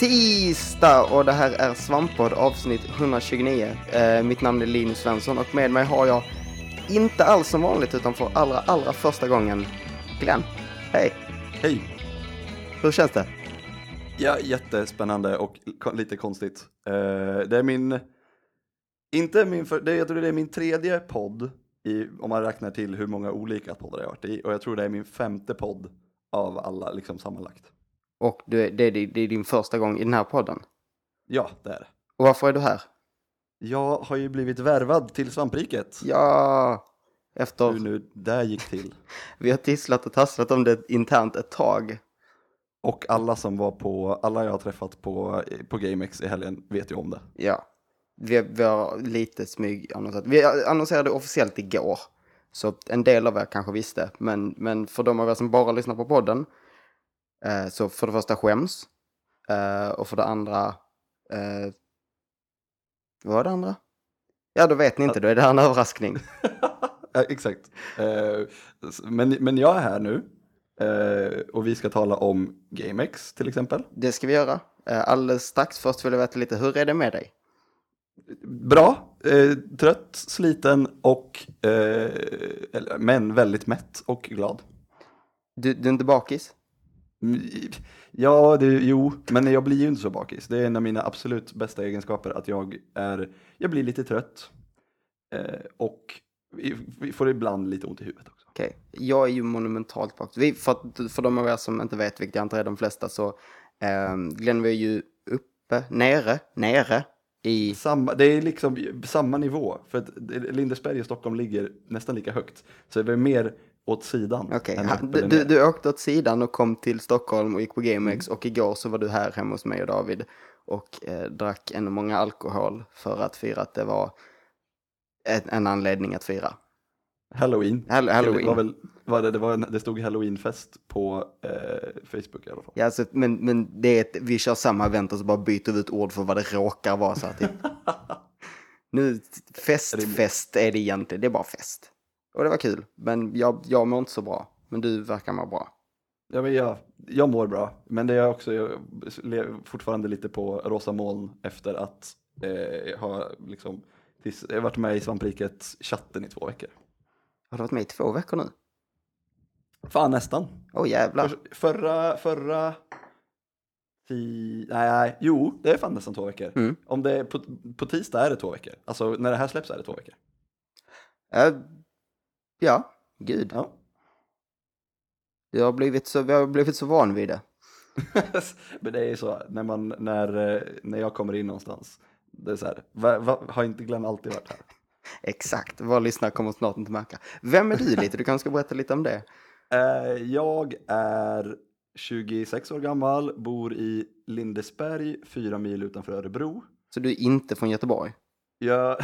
Tisdag och det här är Svamppodd avsnitt 129. Eh, mitt namn är Linus Svensson och med mig har jag inte alls som vanligt utan för allra, allra första gången Glenn. Hej! Hej! Hur känns det? Ja, jättespännande och lite konstigt. Eh, det är min, inte min, för, det, jag tror det är min tredje podd i, om man räknar till hur många olika poddar jag har varit i och jag tror det är min femte podd av alla liksom sammanlagt. Och det, det, det är din första gång i den här podden. Ja, det är det. Och varför är du här? Jag har ju blivit värvad till svampriket. Ja, efter Hur nu det gick till. vi har tisslat och tasslat om det internt ett tag. Och alla som var på, alla jag har träffat på, på GameX i helgen vet ju om det. Ja, vi, vi har lite smyg annonserat. Vi annonserade officiellt igår. Så en del av er kanske visste. Men, men för de av er som bara lyssnar på podden. Eh, så för det första skäms. Eh, och för det andra. Eh, vad var det andra? Ja, då vet ni inte. Då är det här en överraskning. Exakt. Men, men jag är här nu och vi ska tala om GameX till exempel. Det ska vi göra. Alldeles strax. Först vill jag veta lite. Hur är det med dig? Bra, eh, trött, sliten och eh, men väldigt mätt och glad. Du, du är inte bakis? Mm, Ja, det, jo, men jag blir ju inte så bakis. Det är en av mina absolut bästa egenskaper att jag är, jag blir lite trött eh, och vi, vi får ibland lite ont i huvudet också. Okej, jag är ju monumentalt bakis. Vi, för, för de av er som inte vet, vilket jag inte är de flesta, så eh, Glenn var ju uppe, nere, nere i... Samma, det är liksom samma nivå, för att Lindesberg och Stockholm ligger nästan lika högt. Så det är mer åt sidan. Än han- du, du, åkte åt sidan och kom till Stockholm och gick på GameX och igår så var du här hemma hos mig och David och eh, drack en många alkohol för att fira att det var en, en anledning att fira. Halloween. Hall- Halloween. Det, var väl, var det, det, var en, det stod halloweenfest på eh, Facebook i alla fall. Ja, alltså, men, men det är ett, vi kör samma event och så bara byter vi ut ord för vad det råkar vara. Så att det, nu, fest, Rimligt. fest är det egentligen, det är bara fest. Och det var kul, men jag, jag mår inte så bra. Men du verkar må bra. Ja, men jag, jag mår bra, men det är också jag lever fortfarande lite på rosa moln efter att eh, ha liksom, tills, jag har varit med i svampriket chatten i två veckor. Har du varit med i två veckor nu? Fan nästan. Åh jävlar. För, förra, förra, ti, nej, nej, jo, det är fan nästan två veckor. Mm. Om det är på, på tisdag är det två veckor. Alltså när det här släpps är det två veckor. Eh, ja, gud. Ja. Jag har blivit så, vi har blivit så van vid det. Men det är ju så, när, man, när, eh, när jag kommer in någonstans, det är så här, va, va, har inte Glenn alltid varit här? Exakt, våra lyssnare kommer snart inte märka. Vem är du lite? Du kanske ska berätta lite om det. Eh, jag är 26 år gammal, bor i Lindesberg, fyra mil utanför Örebro. Så du är inte från Göteborg? Jag,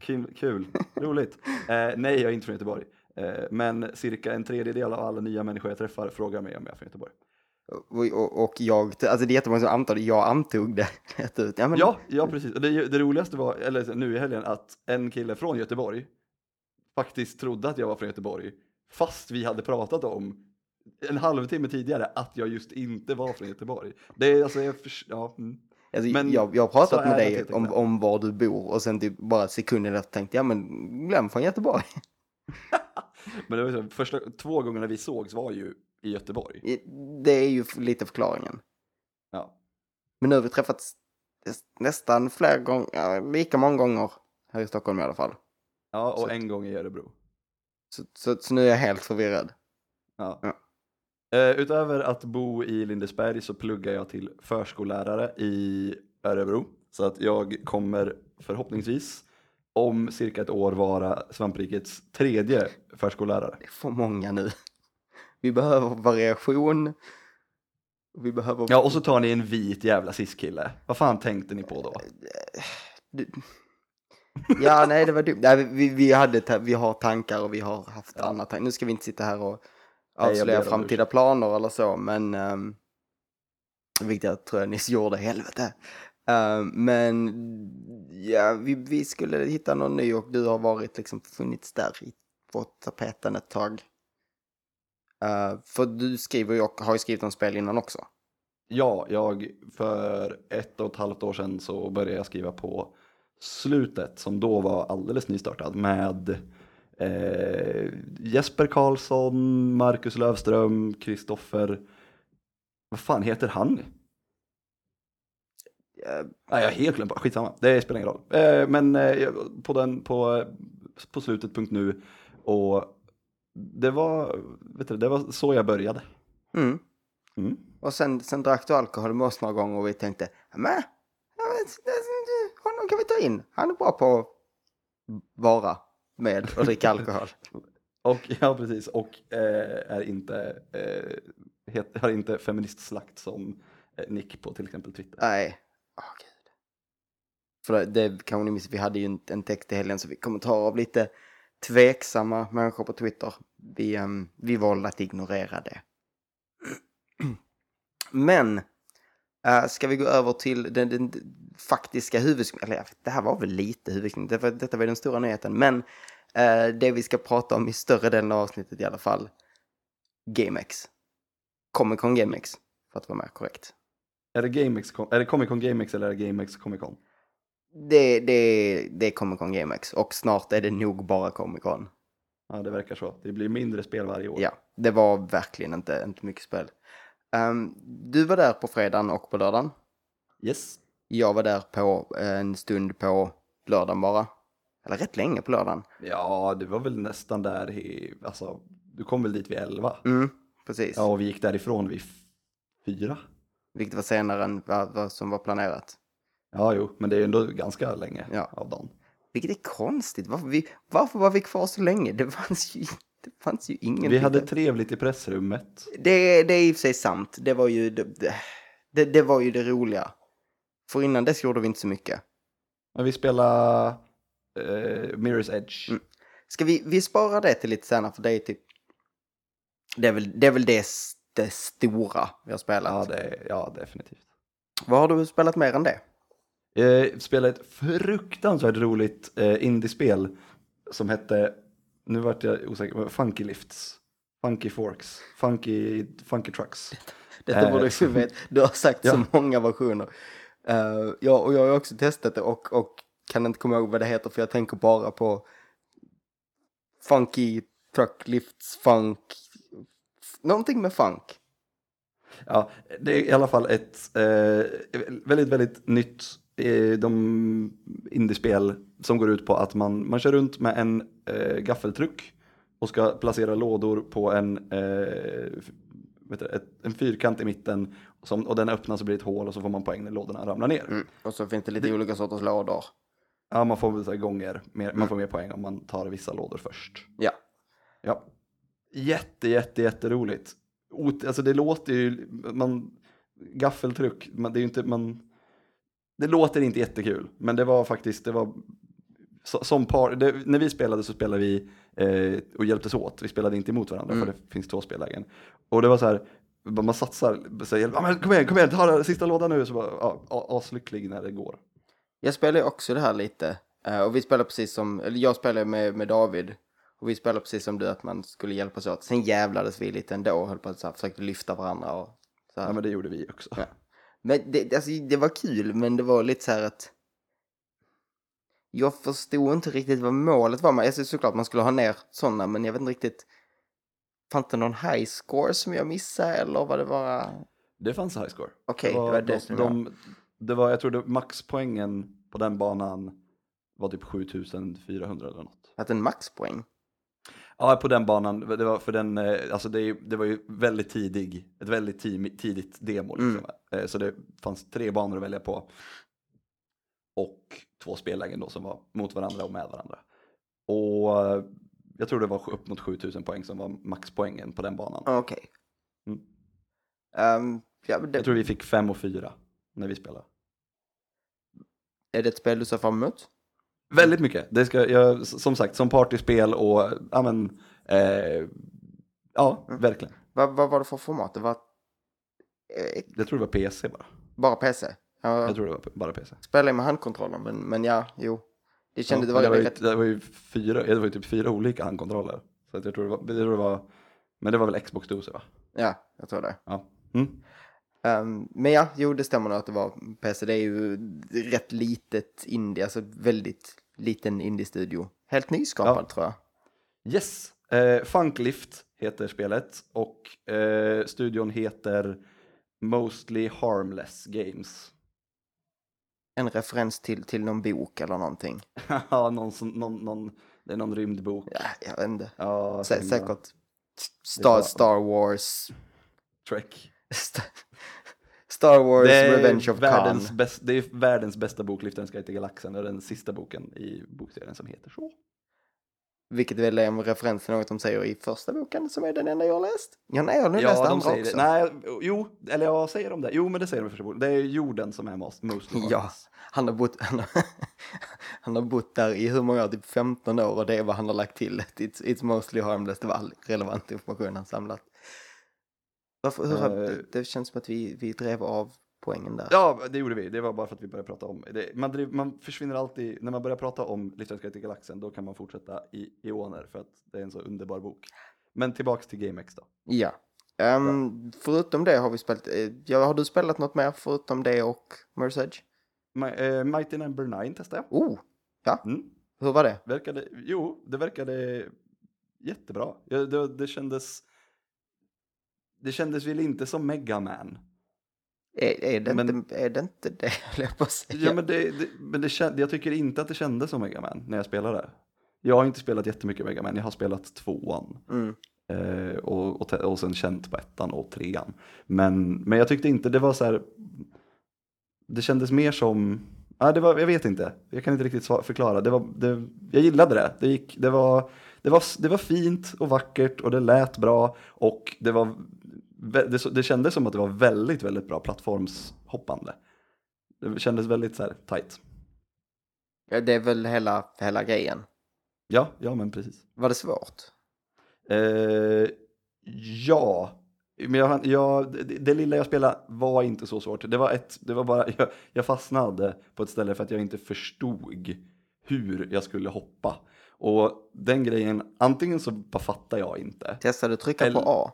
kul, roligt. Eh, nej, jag är inte från Göteborg. Eh, men cirka en tredjedel av alla nya människor jag träffar frågar mig om jag är från Göteborg. Och, och, jag, alltså det är jättemånga som antar det, jag antog det. Ja, men, Ja, ja precis. Det, det roligaste var, eller nu i helgen, att en kille från Göteborg faktiskt trodde att jag var från Göteborg, fast vi hade pratat om en halvtimme tidigare att jag just inte var från Göteborg. Det är alltså, jag ja, mm. Alltså, men jag, jag har pratat med dig om, om var du bor och sen typ bara sekunder efter tänkte jag men glöm från Göteborg. Men det var så, första två gångerna vi sågs var ju i Göteborg. Det är ju lite förklaringen. Ja. Men nu har vi träffats nästan fler gånger, lika många gånger här i Stockholm i alla fall. Ja, och Så- en gång i Örebro. Så, så, så nu är jag helt förvirrad. Ja. Ja. Eh, utöver att bo i Lindesberg så pluggar jag till förskollärare i Örebro. Så att jag kommer förhoppningsvis om cirka ett år vara svamprikets tredje förskollärare. Det är för många nu. Vi behöver variation. Vi behöver... Ja, och så tar ni en vit jävla cis-kille. Vad fan tänkte ni på då? Du... Ja, nej, det var dumt. Nej, vi, vi, hade, vi har tankar och vi har haft Ja. andra tankar. Nu ska vi inte sitta här och avslöja framtida planer eller så, men... Um, vilket jag tror jag nyss gjorde, helvete. Ehm, men ja, vi, vi skulle hitta någon ny och du har varit liksom funnits där i, på tapeten ett tag. Eh, för du skriver ju och har ju skrivit om spel innan också. Ja, jag för ett och ett halvt år sedan så började jag skriva på slutet som då var alldeles nystartad med eh, Jesper Karlsson, Marcus Lövström, Kristoffer. Vad fan heter han? Eh, Nej, jag har helt glömt bort. Skitsamma, det spelar ingen roll. Eh, men eh, på, den, på, på slutet.nu och det var, vet du, det var så jag började. Mm. Mm. Och sen, sen drack du alkohol med oss några gånger och vi tänkte, men, honom kan vi ta in. Han är bra på att vara med och dricka alkohol. Och ja, precis. Och eh, är inte, eh, het, har inte feministslakt som eh, nick på till exempel Twitter. Nej. Åh gud. För det, det kanske ni missade, vi hade ju en, en text i helgen så vi kommentarer av lite tveksamma människor på Twitter. Vi, um, vi valde att ignorera det. Men, uh, ska vi gå över till den, den faktiska huvudscenen, eller det här var väl lite därför att detta var den stora nyheten, men uh, det vi ska prata om i större delen av avsnittet i alla fall, GameX. Comic Con GameX, för att vara mer korrekt. Är det, GameX, är det Comic Con GameX eller är det GameX Comic Con? Det, det, det är Comic Con GameX och snart är det nog bara Comic Con. Ja, det verkar så. Det blir mindre spel varje år. Ja, det var verkligen inte, inte mycket spel. Ehm, du var där på fredagen och på lördagen. Yes. Jag var där på eh, en stund på lördagen bara. Eller rätt länge på lördagen. Ja, det var väl nästan där i, alltså, du kom väl dit vid 11? Mm, precis. Ja, och vi gick därifrån vid fyra. Vilket var senare än vad, vad som var planerat. Ja, jo, men det är ändå ganska länge Ja. av dagen. Vilket är konstigt. Varför, vi, varför var vi kvar så länge? Det fanns ju, det fanns ju ingenting. Vi hade trevligt i pressrummet. Det, det är i och för sig sant. Det var ju det, det, det var ju det roliga. För innan dess gjorde vi inte så mycket. Men vi spelade eh, Mirror's Edge. Mm. Ska vi, vi sparar det till lite senare för det är typ... Det är väl det, är väl det, det stora vi har spelat. Ja, det, ja, definitivt. Vad har du spelat mer än det? Jag spelade ett fruktansvärt roligt eh, indiespel som hette, nu vart jag osäker, Funky Lifts. Funky Forks. Funky, funky Trucks. Detta Eh, borde du veta. Du har sagt så ja. många versioner. Uh, ja, och jag har också testat det och, och kan inte komma ihåg vad det heter för jag tänker bara på Funky Truck Lifts Funk. Någonting med funk. Ja, det är i alla fall ett eh, väldigt, väldigt nytt eh, de indiespel som går ut på att man, man kör runt med en eh, gaffeltruck och ska placera lådor på en, eh, du, ett, en fyrkant i mitten som, och den öppnas så blir det ett hål och så får man poäng när lådorna ramlar ner. Mm. Och så finns det lite olika sorters lådor. Ja, man får så här gånger, mer, man får mer poäng om man tar vissa lådor först. Ja. Ja. Jätte, jätte, jätteroligt. Ot, alltså det låter ju, man, gaffeltruck, man, det är ju inte, man, det låter inte jättekul, men det var faktiskt, det var, så, som par, det, när vi spelade så spelade vi eh, och hjälptes åt, vi spelade inte emot varandra Mm. för det finns två spellägen. Och det var så här, man satsar, så här, kom igen, kom igen, ta den sista lådan nu, så bara, ja, aslycklig när det går. Jag spelar ju också det här lite. Eh, och vi spelar precis som, eller jag spelar med, med David. Och vi spelar precis som du, att man skulle hjälpas åt. Sen jävlades vi lite ändå och höll på att så här, försökte lyfta varandra och så här. Ja, men det gjorde vi också. Ja. Men det, alltså, det var kul, men det var lite så här att... Jag förstod inte riktigt vad målet var. Alltså, såklart man skulle ha ner sådana, men jag vet inte riktigt... Fanns det någon high score som jag missade eller var det bara... Det fanns high score. Okej, det det var, var det de, som de, det var, jag tror det maxpoängen på den banan var typ 7400 eller något. Att en maxpoäng? Ja, på den banan, det var för den, eh, alltså det, det var ju väldigt tidig, ett väldigt tidigt demo liksom. Eh, Så det fanns tre banor att välja på. Och två spellägen då som var mot varandra och med varandra. Och eh, jag tror det var upp mot 7000 poäng som var maxpoängen på den banan. Okej. Mm. Ehm, ja, det, Jag tror vi fick fem och fyra när vi spelade. Är det ett spel du ser fram emot? Väldigt mycket. Det ska, jag, som sagt, som partyspel och ja, men, eh, ja Mm. verkligen. Vad, vad var det för format? Det var eh, Jag tror det var PC bara. bara PC? Jag Jag tror det var bara PC. spelade med handkontroller, men, men ja, jo. Det kändes, Ja, det var, det, var ju, rätt... det var ju fyra, det var ju typ fyra olika handkontroller. Så att jag tror det var, jag tror det var, men det var väl Xbox Doser va? Ja, jag tror det. Ja. Mm. Ehm, men ja, jo det stämmer nog att det var PC. Det är ju rätt litet indie, alltså väldigt liten indie-studio. Helt nyskapad Ja. tror jag. Yes, eh, Funklift heter spelet och eh, studion heter Mostly Harmless Games. En referens till, till någon bok eller någonting. Ja, någon, som- någon, någon, det är någon rymdbok. Ja, jag vet inte. Ja, Sä, säkert Star, Star Wars. Trek. St- Star Wars Revenge of världens Khan. bäst, det är världens bästa bok, Liftaren ska till galaxen. Är den sista boken i bokserien som heter så. Vilket väl är en referens till något de säger i första boken som är den enda jag har läst. Ja, nej, jag har läst Ja, de andra säger också. det. Nej, jo, eller ja, säger de det? Jo, men det säger de i första boken. Det är jorden som är most, mostly Ja, han har, bott, han, har, han har bott där i hur många år? Typ 15 år och det är vad han har lagt till. It's, it's mostly harmless. Det var all relevant information han samlat. Varför, hur, Eh. det, det känns som att vi, vi drev av poängen där. Ja, det gjorde vi. Det var bara för att vi började prata om det. Man, driv, man försvinner alltid, när man börjar prata om ska till galaxen, då kan man fortsätta i eoner för att det är en så underbar bok. Men tillbaks till GameX då. Ja. Ehm, Förutom det har vi spelat, eh, ja, har du spelat något mer förutom det och Edge? My, eh, Mighty Number 9 testade jag. Oh, ja, Mm. hur var det? Verkade, jo, det verkade jättebra. Ja, det, det kändes... Det kändes väl inte som Mega Man. Är, är, det, Men- inte, är det inte det, höll jag på att säga? Ja, men det, det, men det jag tycker inte att det kändes som Mega Man när jag spelade. Jag har inte spelat jättemycket Mega Man, jag har spelat tvåan. Mm. Eh, och, och, och sen känt på ettan och trean. Men, men jag tyckte inte det var så här. Det kändes mer som, ja, det var, jag vet inte, jag kan inte riktigt förklara. Det var, det, jag gillade det, det, gick, det, var, det, var, det var fint och vackert och det lät bra. Och det, var, det, det kändes som att det var väldigt, väldigt bra plattformshoppande. Det kändes väldigt så här tight. Ja, det är väl hela, hela grejen. Ja, ja men precis. Var det svårt? Eh, ja, men jag, jag, det, det lilla jag spelade var inte så svårt. Det var, ett, det var bara, jag, jag fastnade på ett ställe för att jag inte förstod hur jag skulle hoppa. Och den grejen, antingen så bara fattar jag inte. Testade du trycka Eller- på A?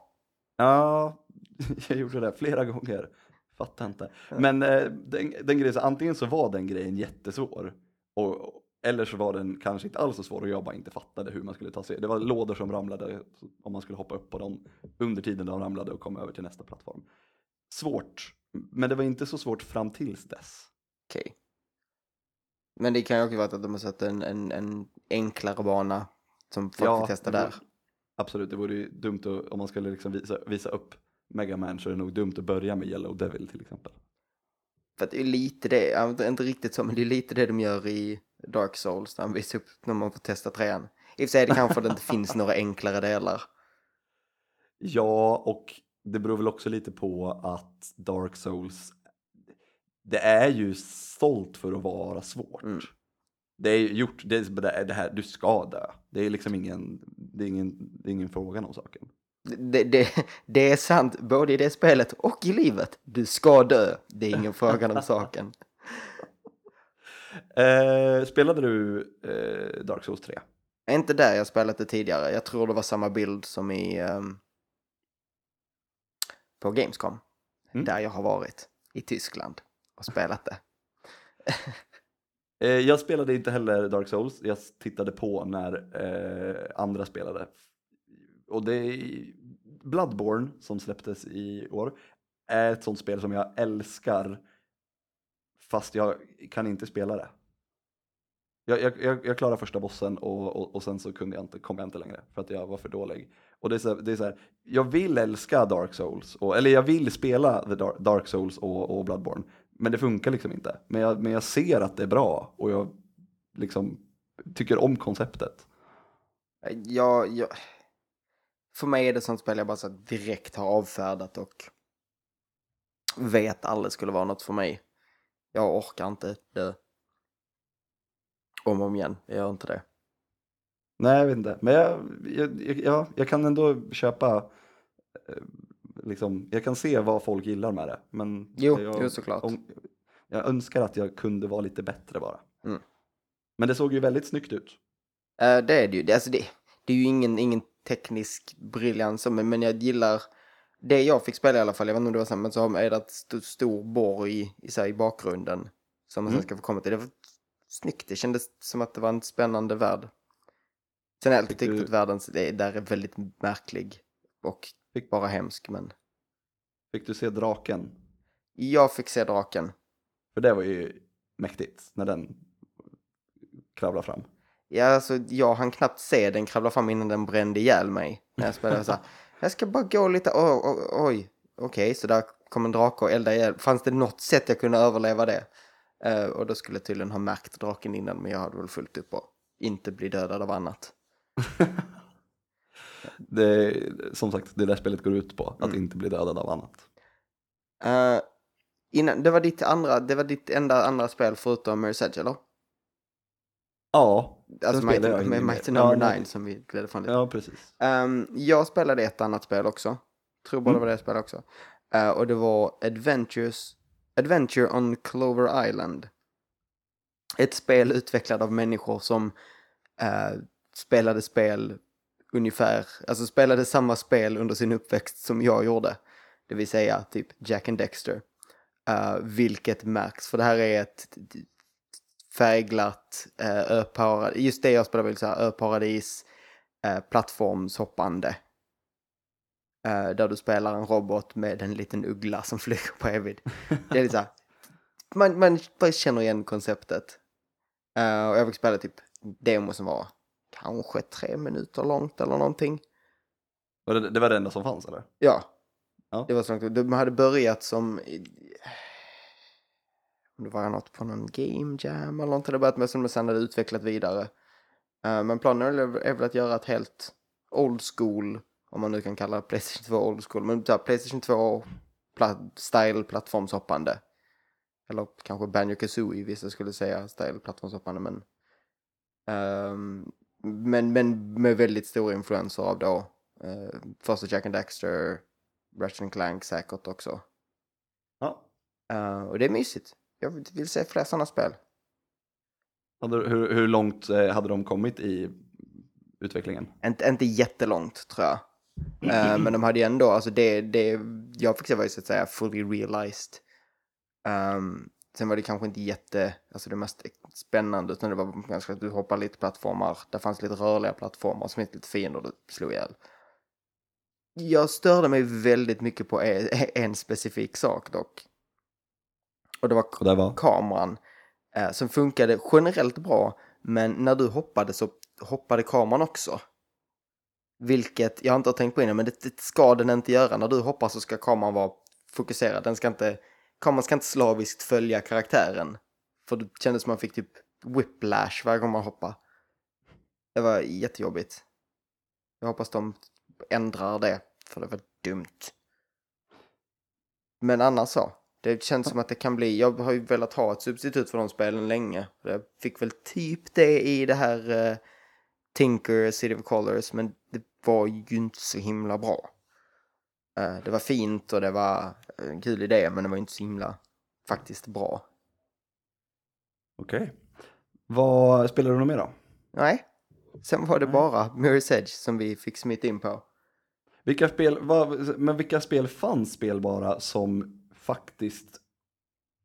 Ja, jag gjorde det flera gånger. Fattar inte. Men eh, den, den grejen, så antingen så var den grejen jättesvår. Och, eller så var den kanske inte alls så svår och jag bara inte fattade hur man skulle ta sig. Det var lådor som ramlade om man skulle hoppa upp på dem under tiden de ramlade och komma över till nästa plattform. Svårt, men det var inte så svårt fram tills dess. Okej. Men det kan ju också vara att de har satt en, en, en enklare bana som folk får testa det där. Absolut, det vore ju dumt att, om man skulle liksom visa, visa upp Mega Man så är det nog dumt att börja med Yellow Devil till exempel. För att det är lite det, inte riktigt så, men det är lite det de gör i Dark Souls när de visar upp när man får testa trean. I och för sig är det kanske det inte finns några enklare delar. Ja, och det beror väl också lite på att Dark Souls, det är ju sålt för att vara svårt. Mm. Det är gjort, det är, det är det här, du ska dö. Det är liksom ingen, det är ingen, det är ingen frågan om saken. Det, det, det är sant både i det spelet och i livet. Du ska dö. Det är ingen fråga om saken. Eh, spelade du eh, Dark Souls 3? Är inte där jag spelat det tidigare. Jag tror det var samma bild som i ehm, på Gamescom. Mm. Där jag har varit i Tyskland och spelat det. Eh, jag spelade inte heller Dark Souls, jag tittade på när eh, andra spelade. Och det är Bloodborne som släpptes i år är ett sånt spel som jag älskar fast jag kan inte spela det. Jag, jag, jag, jag klarade första bossen och, och, och sen så kunde jag inte, kom jag inte längre för att jag var för dålig. Och det är så, det är så här, jag vill älska Dark Souls, och, eller jag vill spela The Dark, Dark Souls och, och Bloodborne, men det funkar liksom inte. Men jag, men jag ser att det är bra och jag liksom tycker om konceptet. Jag, jag, för mig är det sånt spel jag bara så direkt har avfärdat och vet aldrig skulle vara något för mig. Jag orkar inte dö. Om och om igen, jag gör inte det. Nej, jag vet inte. Men jag, jag, jag, ja, jag kan ändå köpa, eh, liksom, jag kan se vad folk gillar med det. Men Jo, jag, jo såklart. om, jag önskar att jag kunde vara lite bättre bara. Mm. Men det såg ju väldigt snyggt ut. Eh, det är det ju. Det, alltså det, det är ju ingen, ingen teknisk briljans, men, men jag gillar Det jag fick spela i alla fall, jag vet inte om det var samma, men så är det ett st- stor borg i, i, här, i bakgrunden. Som man sen Mm. ska få komma till. Det var snyggt, det kändes som att det var en spännande värld. Sen har jag alltid tyckt du- att världen där är väldigt märklig. Och Fick- bara hemsk, men Fick du se draken? jag fick se draken. För det var ju mäktigt när den kravlar fram. Ja, alltså, jag hann knappt se den kravla fram innan den brände ihjäl mig. När jag spelade så här, jag ska bara gå lite, oj, oj, oj. okej, så där kom en drake och eldade ihjäl. Fanns det något sätt jag kunde överleva det? Eh, och då skulle jag tydligen ha märkt draken innan, men jag hade väl fullt upp och inte bli dödad av annat. Det, som sagt, det där spelet går ut på, att Mm. inte bli dödad av annat. Eh, innan, det var ditt andra, det var ditt enda andra spel förutom Mirror's Edge, eller? Ja, Alltså Mighty, jag med Mighty. Number nej. 9 som vi glädde fram lite. ja precis. Ehm, jag spelade ett annat spel också. Tror bara Mm. det var det jag spelade också. Eh, och det var Adventures, Adventure on Clover Island. Ett spel utvecklat av människor som eh, spelade spel ungefär, alltså spelade samma spel under sin uppväxt som jag gjorde. Det vill säga typ Jack and Dexter. Uh, vilket märks, för det här är ett färgglatt eh, uh, öparadis, just det jag spelar vill säga, öparadis, uh, eh, plattformshoppande. Uh, där du spelar en robot med en liten uggla som flyger på evigt. Det är lite så här, man, man känner igen konceptet. Uh, och jag fick spela typ demo som var kanske tre minuter långt eller någonting. Och det, det var det enda som fanns eller? Ja. Ja. Det var så långt. De hade börjat som... Om det var något på någon game jam eller någonting. Det börjat med som de sen hade utvecklat vidare. Eh, men planen är väl att göra ett helt old school, om man nu kan kalla Playstation 2 old school, men här, Playstation 2 pla- style plattformshoppande. Eller kanske Banjo Kazooie vissa skulle säga style plattformshoppande, men ehm, men, men med väldigt stora influenser av då uh, första Jack and Daxter, Ratchet and Clank säkert också. Ja. Eh, och det är mysigt. Jag vill se fler sådana spel. Hur, hur långt eh, hade de kommit i utvecklingen? Inte, inte jättelångt tror jag. Eh, men de hade ju ändå, alltså det, det jag fick se ju så att säga fully realized. Ehm, sen var det kanske inte jätte, alltså det mest spännande utan det var ganska att du hoppar lite plattformar. Det fanns lite rörliga plattformar som inte lite fiender du slog ihjäl. Jag störde mig väldigt mycket på en, en specifik sak dock. Och det var Och det var? kameran eh, som funkade generellt bra men när du hoppade så hoppade kameran också. Vilket jag inte har tänkt på innan men det, det ska den inte göra. När du hoppar så ska kameran vara fokuserad. Den ska inte, kameran ska inte slaviskt följa karaktären. För det kändes som man fick typ whiplash varje gång man hoppade. Det var jättejobbigt. Jag hoppas de ändrar det för det var dumt. Men annars så. Det känns som att det kan bli, jag har ju velat ha ett substitut för de spelen länge. Jag fick väl typ det i det här uh, Tinker City of Colors, men det var ju inte så himla bra. Eh, det var fint och det var en kul idé, men det var inte så himla faktiskt bra. Okej. Vad spelar du något mer då? Nej, sen var det Nej. bara Mirror's Edge som vi fick smita in på. Vilka spel, vad, men vilka spel fanns spelbara som faktiskt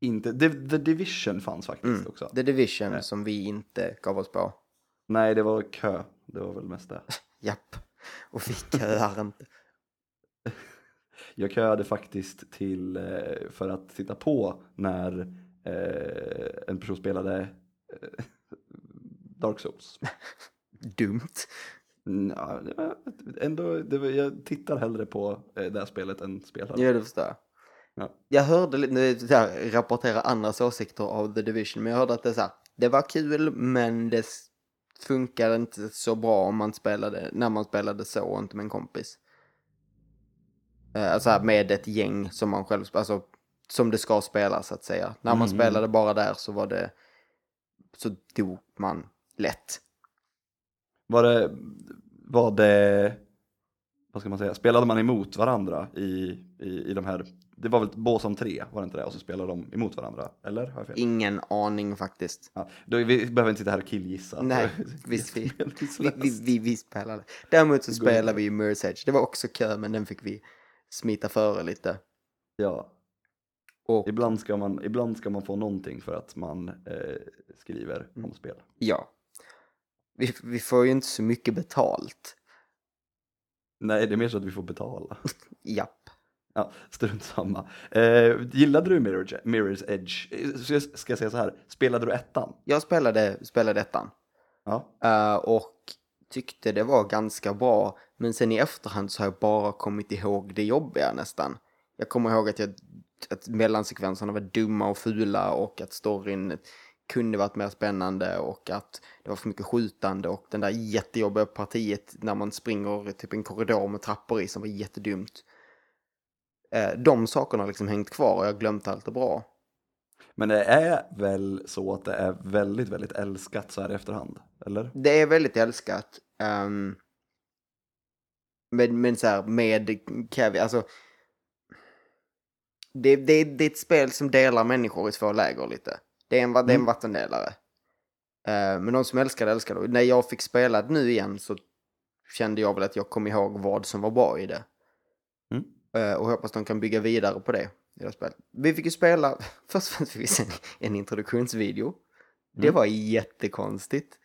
inte, The, The Division fanns faktiskt Mm. också. The Division Nej. som vi inte gav oss på. Nej, det var kö. Det var väl mest det. Japp, och vi köar inte. Jag köade faktiskt till, eh, för att titta på när eh, en person spelade eh, Dark Souls. Dumt. Ja, ändå, var, jag tittar hellre på det här spelet än spelare. Ja, det förstår jag. Ja. Jag hörde lite, nu här, rapportera andras åsikter av The Division, men jag hörde att det, är så här, det var kul, men det funkade inte så bra om man spelade, när man spelade så och inte med en kompis. Eh, Alltså med ett gäng som man själv, alltså som det ska spelas så att säga. När man Mm. spelade bara där så var det, så dog man lätt. Var det, var det, vad ska man säga, spelade man emot varandra i, i, i de här, det var väl Båsam 3, var det inte det? Och så spelade de emot varandra, eller? Har jag fel? Ingen aning faktiskt. Ja, då, vi behöver inte sitta här och killgissa. Nej, visst vi, vi, vi, vi, vi spelade. Däremot så spelade vi Mirror's Edge. Det var också kö, men den fick vi smita före lite. Ja, Och ibland ska man, ibland ska man få någonting för att man eh, skriver Mm. om spel. ja, vi, vi får ju inte så mycket betalt. Nej, det är mer så att vi får betala. Japp. Ja, strunt samma. Eh, gillade du Mirror's, Mirror's Edge? Eh, Ska jag, ska jag säga så här, spelade du ettan? Jag spelade, spelade ettan. Ja. eh, och tyckte det var ganska bra. Men sen i efterhand så har jag bara kommit ihåg det jobbiga nästan. Jag kommer ihåg att, jag, att mellansekvenserna var dumma och fula och att storyn kunde varit mer spännande och att det var för mycket skjutande och den där jättejobbiga partiet när man springer typ en korridor med trappor i som var jättedumt. Eh, de sakerna har liksom hängt kvar och jag har glömt allt det bra. Men det är väl så att det är väldigt, väldigt älskat så här i efterhand? Eller? Det är väldigt älskat. Um, men, men så här med Kevin, alltså. Det, det, det är ett spel som delar människor i två läger lite. Det är en, va- det är en Mm. vattendelare. Eh, men de som älskar det älskar det. När jag fick spela det nu igen så kände jag väl att jag kom ihåg vad som var bra i det. Mm. Eh, och hoppas de kan bygga vidare på det. Det spelet. Vi fick ju spela, först och främst fick vi se en, introduktionsvideo. Det Mm. var jättekonstigt.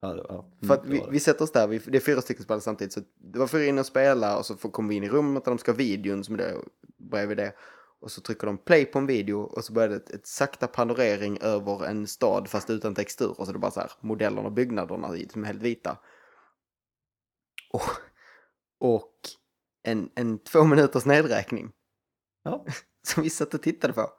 Ja, det, ja. För att vi, var vi sätter oss där, vi, det är fyra stycken spelare samtidigt. Så det var fyra in och spela och så kommer vi in i rummet där de ska ha videon som det, bredvid det. Och så trycker de play på en video och så börjar det ett, ett sakta panorering över en stad fast utan textur. Och så är det bara så här modellerna och byggnaderna som är helt vita. Och, och en, en två minuters nedräkning Ja, som vi satt och tittade på.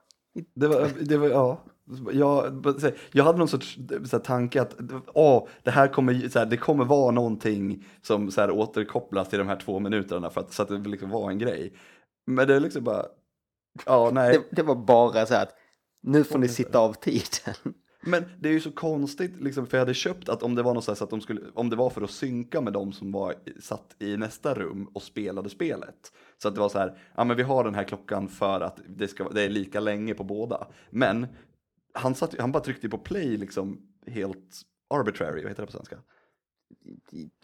det var, det var ja. Jag, jag hade någon sorts så här, tanke att åh, det här kommer, så här, det kommer vara någonting som så här, återkopplas till de här två minuterna för att, så att det liksom var en grej. Men det är liksom bara, ja nej. Det, det var bara så här att nu får ni sitta av tiden. Men det är ju så konstigt, liksom, för jag hade köpt att om det var något så, så att de skulle, om det var för att synka med de som var satt i nästa rum och spelade spelet. Så att det var så här, ja men vi har den här klockan för att det, ska, det är lika länge på båda. Men han, satt, han bara tryckte på play liksom helt arbitrary, vad heter det på svenska?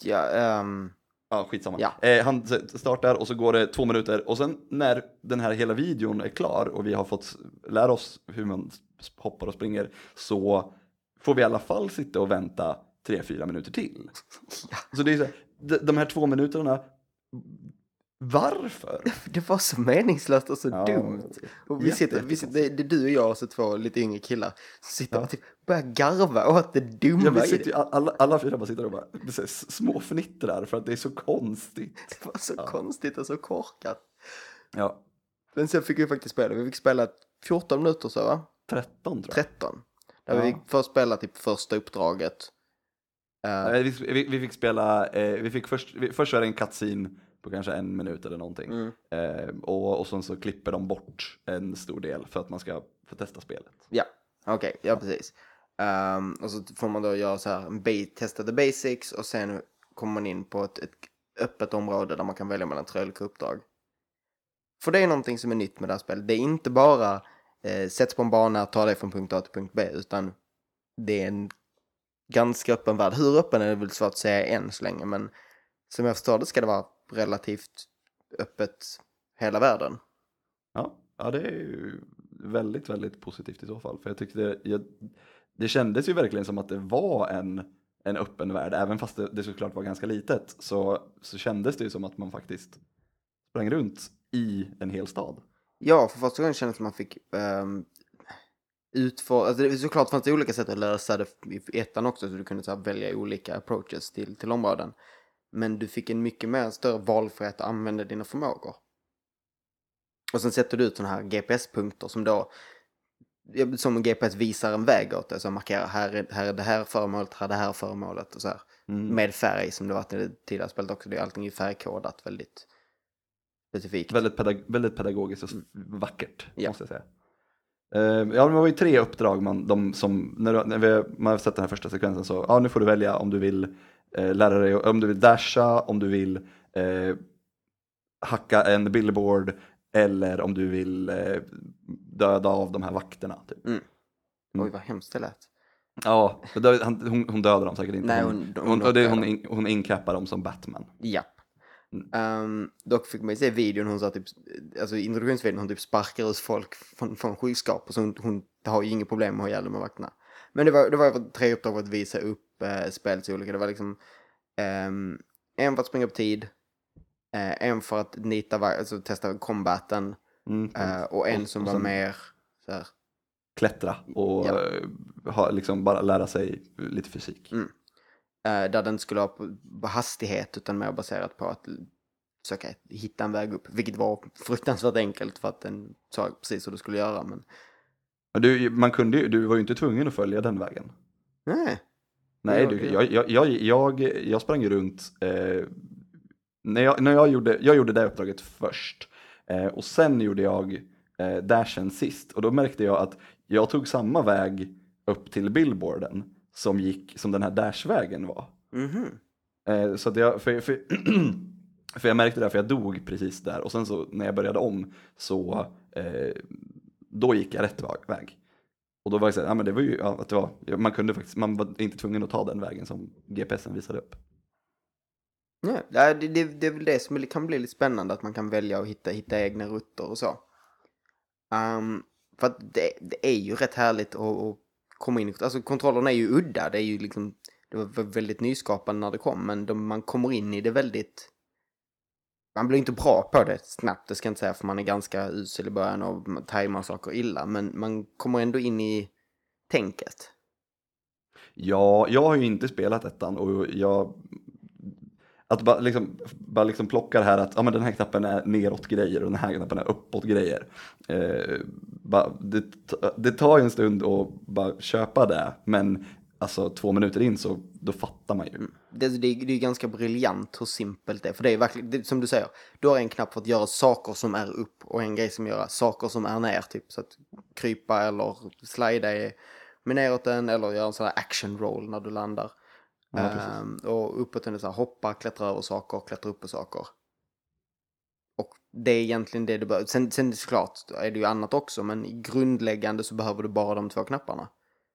Ja, ehm, Ja, skitsamma. Ja. Eh, han startar och så går det två minuter och sen när den här hela videon är klar och vi har fått lära oss hur man hoppar och springer så får vi i alla fall sitta och vänta tre, fyra minuter till. Så det är så här, de, de här två minuterna, varför? Det var så meningslöst och så Ja, dumt. Och vi sitter, vi sitter, det, det är du och jag och så två lite yngre killar. Så sitter Ja. och typ börjar garva åt det dumma Ja, vi sitter ju, alla, alla fyra bara sitter och bara småfnittrar för att det är så konstigt. Det var så Ja. konstigt och så korkat. Ja, Men sen fick vi faktiskt spela. Vi fick spela 14 minuter så va? 13 tror jag. 13. Där Ja. vi fick först spela typ första uppdraget. Nej, vi, vi, vi fick spela, eh, vi fick först, vi, först var det en cutscene på kanske en minut eller någonting. mm. Eh, och, och sen så klipper de bort en stor del för att man ska få testa spelet. Ja, okej, ja precis. Ehm, och så får man då göra så här, en testa the basics och sen kommer man in på ett, ett öppet område där man kan välja mellan tre olika uppdrag. För det är någonting som är nytt med det här spelet. Det är inte bara eh, sätts på en bana, ta dig från punkt A till punkt B, utan det är en ganska öppen värld. Hur öppen är det väl svårt att säga än så länge, men som jag förstår det ska det vara relativt öppet hela världen. Ja, ja det är ju väldigt, väldigt positivt i så fall. För jag tyckte, jag, det kändes ju verkligen som att det var en, en öppen värld. Även fast det, det såklart var ganska litet så, så kändes det ju som att man faktiskt sprang runt i en hel stad. Ja, för första gången kändes det som man fick um, utför... Alltså det, såklart fanns det olika sätt att lösa det i ettan också, så du kunde så här, välja olika approaches till, till områden. Men du fick en mycket mer större valfrihet att använda dina förmågor. Och sen sätter du ut sådana här GPS-punkter som då, som en GPS visar en väg åt dig, så markerar här är, här är det här föremålet, här är det här föremålet och så här. Mm. Med färg som det varit i det tidigare spelet också, det är allting är färgkodat väldigt specifikt. Väldigt, pedag väldigt pedagogiskt och s- vackert, Ja. måste jag säga. Eh, ja, det var ju tre uppdrag man, de som, när, när vi, man har sett den här första sekvensen så, ja nu får du välja om du vill eh, lära dig, om du vill dasha, om du vill eh, hacka en billboard eller om du vill eh, döda av de här vakterna. Typ. Mm. Mm. Oj, vad hemskt det lät. Ja, han, hon, hon dödar dem säkert inte. Nej, hon, hon- hon, hon hon, hon incappar dem som Batman. Japp. Ehm, dock fick man ju se videon, hon sa typ, alltså introduktionsvideon, hon typ sparkar ut folk från, från skyskrapor. Så hon, hon har ju inget problem med att ha ihjäl de här vakterna. Men det var, det var tre uppdrag för att visa upp uh, spelets olika. Det var liksom ehm, en för att springa upp tid, eh, en för att nita, alltså testa combaten Mm. eh, och en Och- som och var mer så här, Klättra och Ja. eh, ha, liksom bara lära sig lite fysik. Mm. Eh, där den skulle ha på, hastighet utan mer baserat på att försöka hitta en väg upp. Vilket var fruktansvärt enkelt för att den sa precis hur du skulle göra. Men Du, man kunde ju, du var ju inte tvungen att följa den vägen. nej, Nej, du, jag, jag, jag, jag, jag sprang runt, eh, när, jag, när jag, gjorde, jag gjorde det uppdraget först. Eh, och sen gjorde jag eh, dashen sist. Och då märkte jag att jag tog samma väg upp till billboarden som, gick, som den här dashvägen var. mhm. Eh, så att jag, för, för, för jag märkte det, för jag dog precis där. Och sen så när jag började om så eh, då gick jag rätt väg. Och då var det så här, ja men det var ju, ja, att det var, man kunde faktiskt, man var inte tvungen att ta den vägen som GPSen visade upp. Ja, det, det, det är väl det som kan bli lite spännande, att man kan välja att hitta, hitta egna rutter och så. Ehm, för att det, det är ju rätt härligt att, att komma in i, alltså kontrollerna är ju udda, det är ju liksom, det var väldigt nyskapande när det kom, men de, man kommer in i det väldigt, man blir inte bra på det snabbt, det ska jag inte säga, för man är ganska usel i början och tajmar saker illa, men man kommer ändå in i tänket. Ja, jag har ju inte spelat ettan och jag att bara liksom, bara liksom plocka det här att ja, men den här knappen är neråt grejer och den här knappen är uppåt grejer. Eh, bara, det, det tar ju en stund att bara köpa det, men alltså två minuter in så då fattar man ju. Mm. Det, det, det är ganska briljant hur simpelt det är. För det är verkligen, det, som du säger, du har en knapp för att göra saker som är upp och en grej som gör saker som är ner. Typ så att krypa eller slida med neråt den eller göra en sån här action roll när du landar. Ja, precis. Ehm, och uppåt är så här, hoppa, klättra över saker, klättra upp på saker. Och det är egentligen det du behöver. Sen, sen såklart är det ju annat också, men grundläggande så behöver du bara de två knapparna.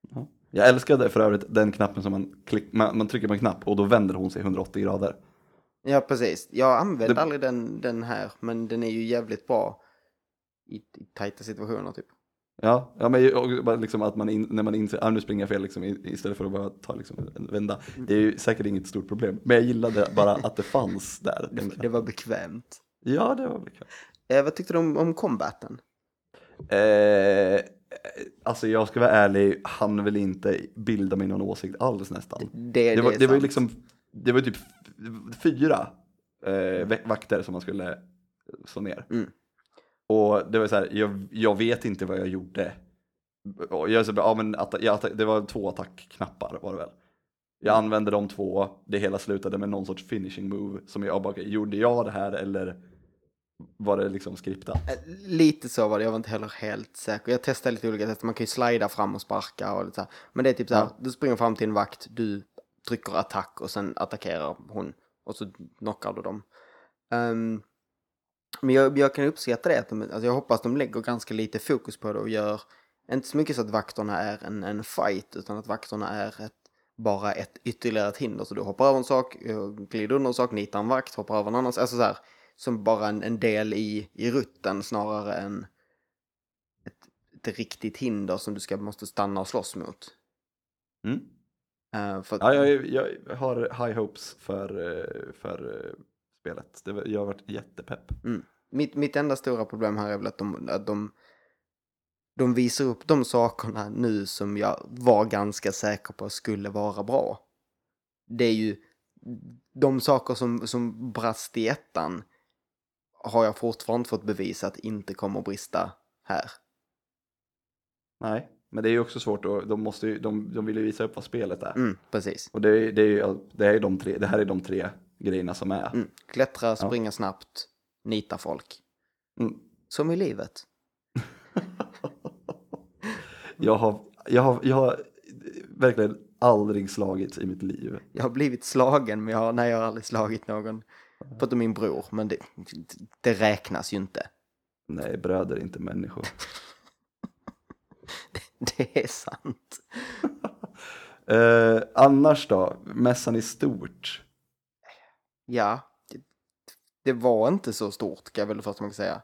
Ja. Jag älskade för övrigt den knappen som man, klick, man, man trycker på en knapp och då vänder hon sig 180 grader. Ja, precis. Jag använder Det- aldrig den, den här, men den är ju jävligt bra i, i tajta situationer typ. Ja, ja men liksom att man in, när man inser att ah, nu springer jag fel liksom, istället för att bara ta liksom en vända. Det är ju säkert inget stort problem, men jag gillade bara att det fanns där. Det, det var bekvämt. Ja, det var bekvämt. Eh, vad tyckte du om, om combaten? Eh, alltså jag ska vara ärlig, han vill inte bilda mig någon åsikt alls nästan. Det, Det var, det var ju liksom, det var typ fyra eh, vakter som man skulle slå ner. Mm. Och det var så här, jag, jag vet inte vad jag gjorde. Och jag, så, ja, men atta, jag, det var två attackknappar var det väl. Jag använde de två, det hela slutade med någon sorts finishing move som jag bara, gjorde jag det här eller var det liksom skriptat? Eh, Lite så var det, jag var inte heller helt säker. Jag testade lite olika tester, man kan ju slida fram och sparka och lite så här. Men det är typ så här, Ja. du springer fram till en vakt, du trycker attack och sen attackerar hon. Och så knockar du dem. Ehm, men jag, jag kan uppskatta det, att de, alltså jag hoppas de lägger ganska lite fokus på det och gör, inte så mycket så att vakterna är en, en fight, utan att vakterna är ett, bara ett ytterligare ett hinder. Så du hoppar över en sak, eh, glider under en sak, nitar en vakt, hoppar över en annan, alltså så här, som bara en, en del i, i rutten snarare än ett, ett riktigt hinder som du ska, måste stanna och slåss mot. Mm. Eh, för Ja, jag, jag har high hopes för, eh, för spelet. Det, jag har varit jättepepp. Mitt, mitt enda stora problem här är väl att de, att de, de visar upp de sakerna nu som jag var ganska säker på skulle vara bra. Det är ju de saker som, som brast i ettan har jag fortfarande fått bevisa att inte kommer att brista här. Nej, men det är ju också svårt och de, måste ju, de, de vill ju visa upp vad spelet är. Mm, precis. Och det, är- det, är ju, det, är de tre, det här är de tre grejerna som är. Mm. Klättra, springa snabbt, nita folk. Mm. Som i livet. Jag, har, jag, har, jag har verkligen aldrig slagits i mitt liv. Jag har blivit slagen, men jag har, nej, jag har aldrig slagit någon. Förutom min bror, men det, det räknas ju inte. Nej, bröder är inte människor. Det är sant. Eh, annars då? Mässan i stort? Ja, det- var inte så stort, kan jag väl det första man kan säga.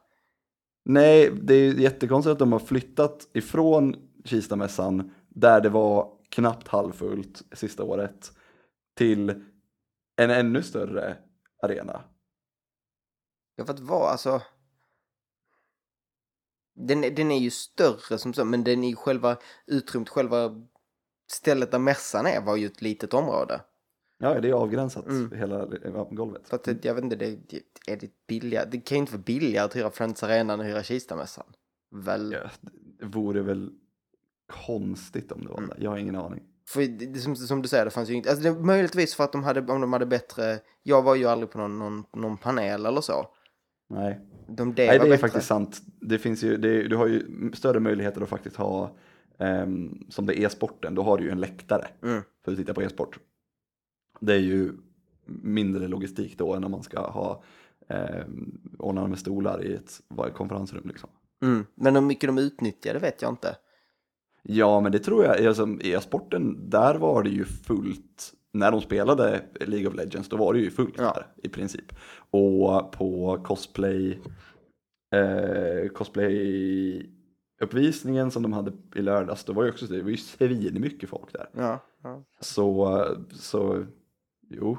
Nej, det är jättekonstigt att de har flyttat ifrån Kistamässan där det var knappt halvfullt sista året till en ännu större arena. Ja, för att vara, alltså... Den, är- den är ju större som så, men den är ju själva utrymmet, själva stället där mässan är var ju ett litet område. Ja, det är avgränsat Mm. hela golvet. Det, jag vet inte, det, är det billigare? Det kan ju inte vara billigare att hyra Friends Arena än att hyra Kistamässan. Väl? Ja, det vore väl konstigt om det var Mm. det. Jag har ingen aning. För det, som, som du säger, det fanns ju inte, alltså det möjligtvis för att de hade, om de hade bättre, jag var ju aldrig på någon, någon, någon panel eller så. Nej, De, det Nej det är bättre. faktiskt sant. Det finns ju, det, du har ju större möjligheter att faktiskt ha, ehm, som det är e-sporten, då har du ju en läktare Mm. för att titta på e-sport. Det är ju mindre logistik då än om man ska ha um, ordna med stolar i ett konferensrum liksom. Mm. Men hur mycket de utnyttjade vet jag inte. Ja, men det tror jag. Alltså, E-sporten, där var det ju fullt. När de spelade League of Legends, då var det ju fullt Ja. där i princip. Och på cosplay, eh, cosplay-uppvisningen som de hade i lördags, då var ju också det var ju svin mycket folk där. Ja. ja. Så, så, jo.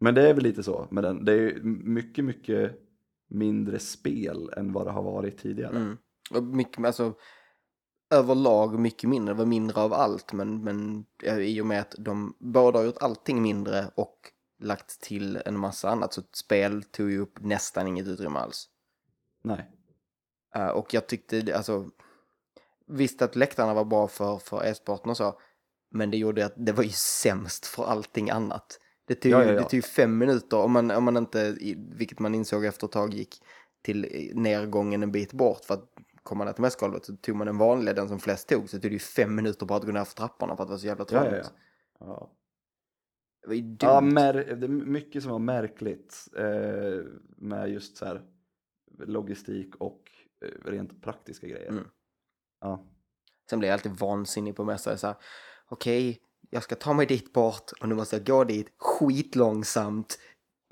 Men det är väl lite så med den. Det är mycket, mycket mindre spel än vad det har varit tidigare. Mm. Och mycket, alltså, överlag mycket mindre, det var mindre av allt, men, men i och med att de båda har gjort allting mindre och lagt till en massa annat, så ett spel tog ju upp nästan inget utrymme alls. Nej. Eh, och jag tyckte, alltså, visst att läktarna var bra för, för e-sporten och så, men det gjorde att det var ju sämst för allting annat. Det tog, Ja, ja, ja. Det tog ju fem minuter, om man, om man inte, vilket man insåg efter ett tag gick till eh, nergången en bit bort för att komma ner till mässgolvet så tog man den vanliga, den som flest tog, så tog det ju fem minuter bara att gå ner för trapporna för att det var så jävla trångt. ja. Det var ju dumt. Ja, mer, det är mycket som var märkligt eh, med just så här logistik och eh, rent praktiska grejer. Mm. Ja. Sen blir jag alltid vansinnig på mässor. Så här, Okej, jag ska ta mig dit bort och nu måste jag gå dit skitlångsamt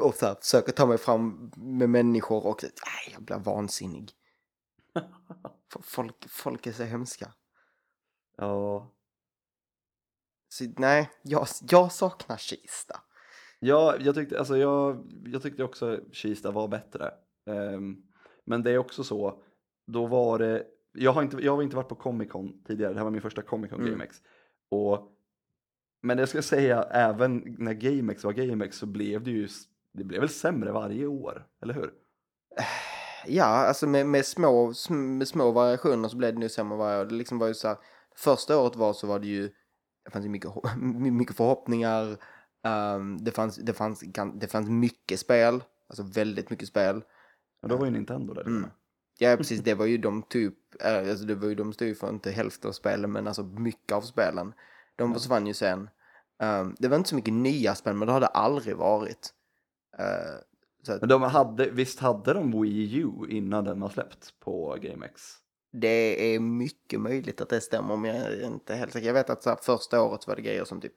och så här, försöka ta mig fram med människor och nej, jag blir vansinnig. Folk, folk är så hemska. ja. Så, nej, jag, jag saknar Kista. Ja, jag tyckte, alltså jag, jag tyckte också Kista var bättre. Ehm, men det är också så, då var det, jag har inte, jag har inte varit på Comic Con tidigare, det här var min första Comic Con Mm. Och, men jag ska säga, även när GameX var GameX så blev det ju, det blev väl sämre varje år, eller hur? Ja, alltså med, med, små, sm- med små variationer så blev det nu sämre varje år. Det liksom var ju så här, första året var så var det ju, det fanns ju mycket, mycket förhoppningar, ehm, det, fanns, det, fanns, det fanns mycket spel, alltså väldigt mycket spel. Och då var ju Nintendo där. Mm. Ja, precis, det var ju de typ, eh, alltså det var ju de stod för inte hälften av spelen, men alltså mycket av spelen. De försvann ju sen. Ehm, det var inte så mycket nya spel, men det har det aldrig varit. Så att Men de hade, visst hade de Wii U innan den var släppt på GameX? Det är mycket möjligt att det stämmer, men jag är inte helt säker. Jag vet att så här, första året var det grejer som typ...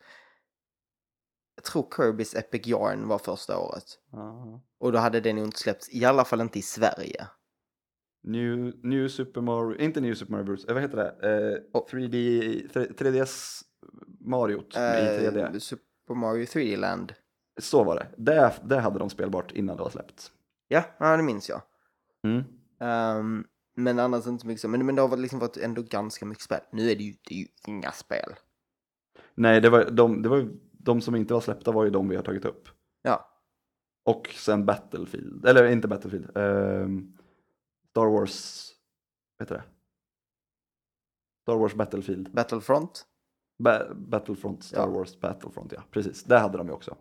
Jag tror Kirby's Epic Yarn var första året. Ja. Och då hade den ju inte släppts, i alla fall inte i Sverige. New, New Super Mario, inte New Super Mario Bros, eh, vad heter det? Eh, Oh. 3D, 3DS Mario i 3D. Eh, Super Mario 3D Land. Så var det. det. Det hade de spelbart innan det var släppt. Ja, ja det minns jag. Mm. Ehm, men annars inte mycket så. Men, men det har liksom varit ändå ganska mycket spel. Nu är det ju, det är ju inga spel. Nej, det var, de, det var ju- de som inte var släppta var ju de vi har tagit upp. Ja, Och sen Battlefield, eller inte Battlefield, ehm, Star Wars, vad heter det? Star Wars Battlefield, Battlefront. ba Battlefront, Star Ja. Wars Battlefront, ja precis. Det hade de ju också.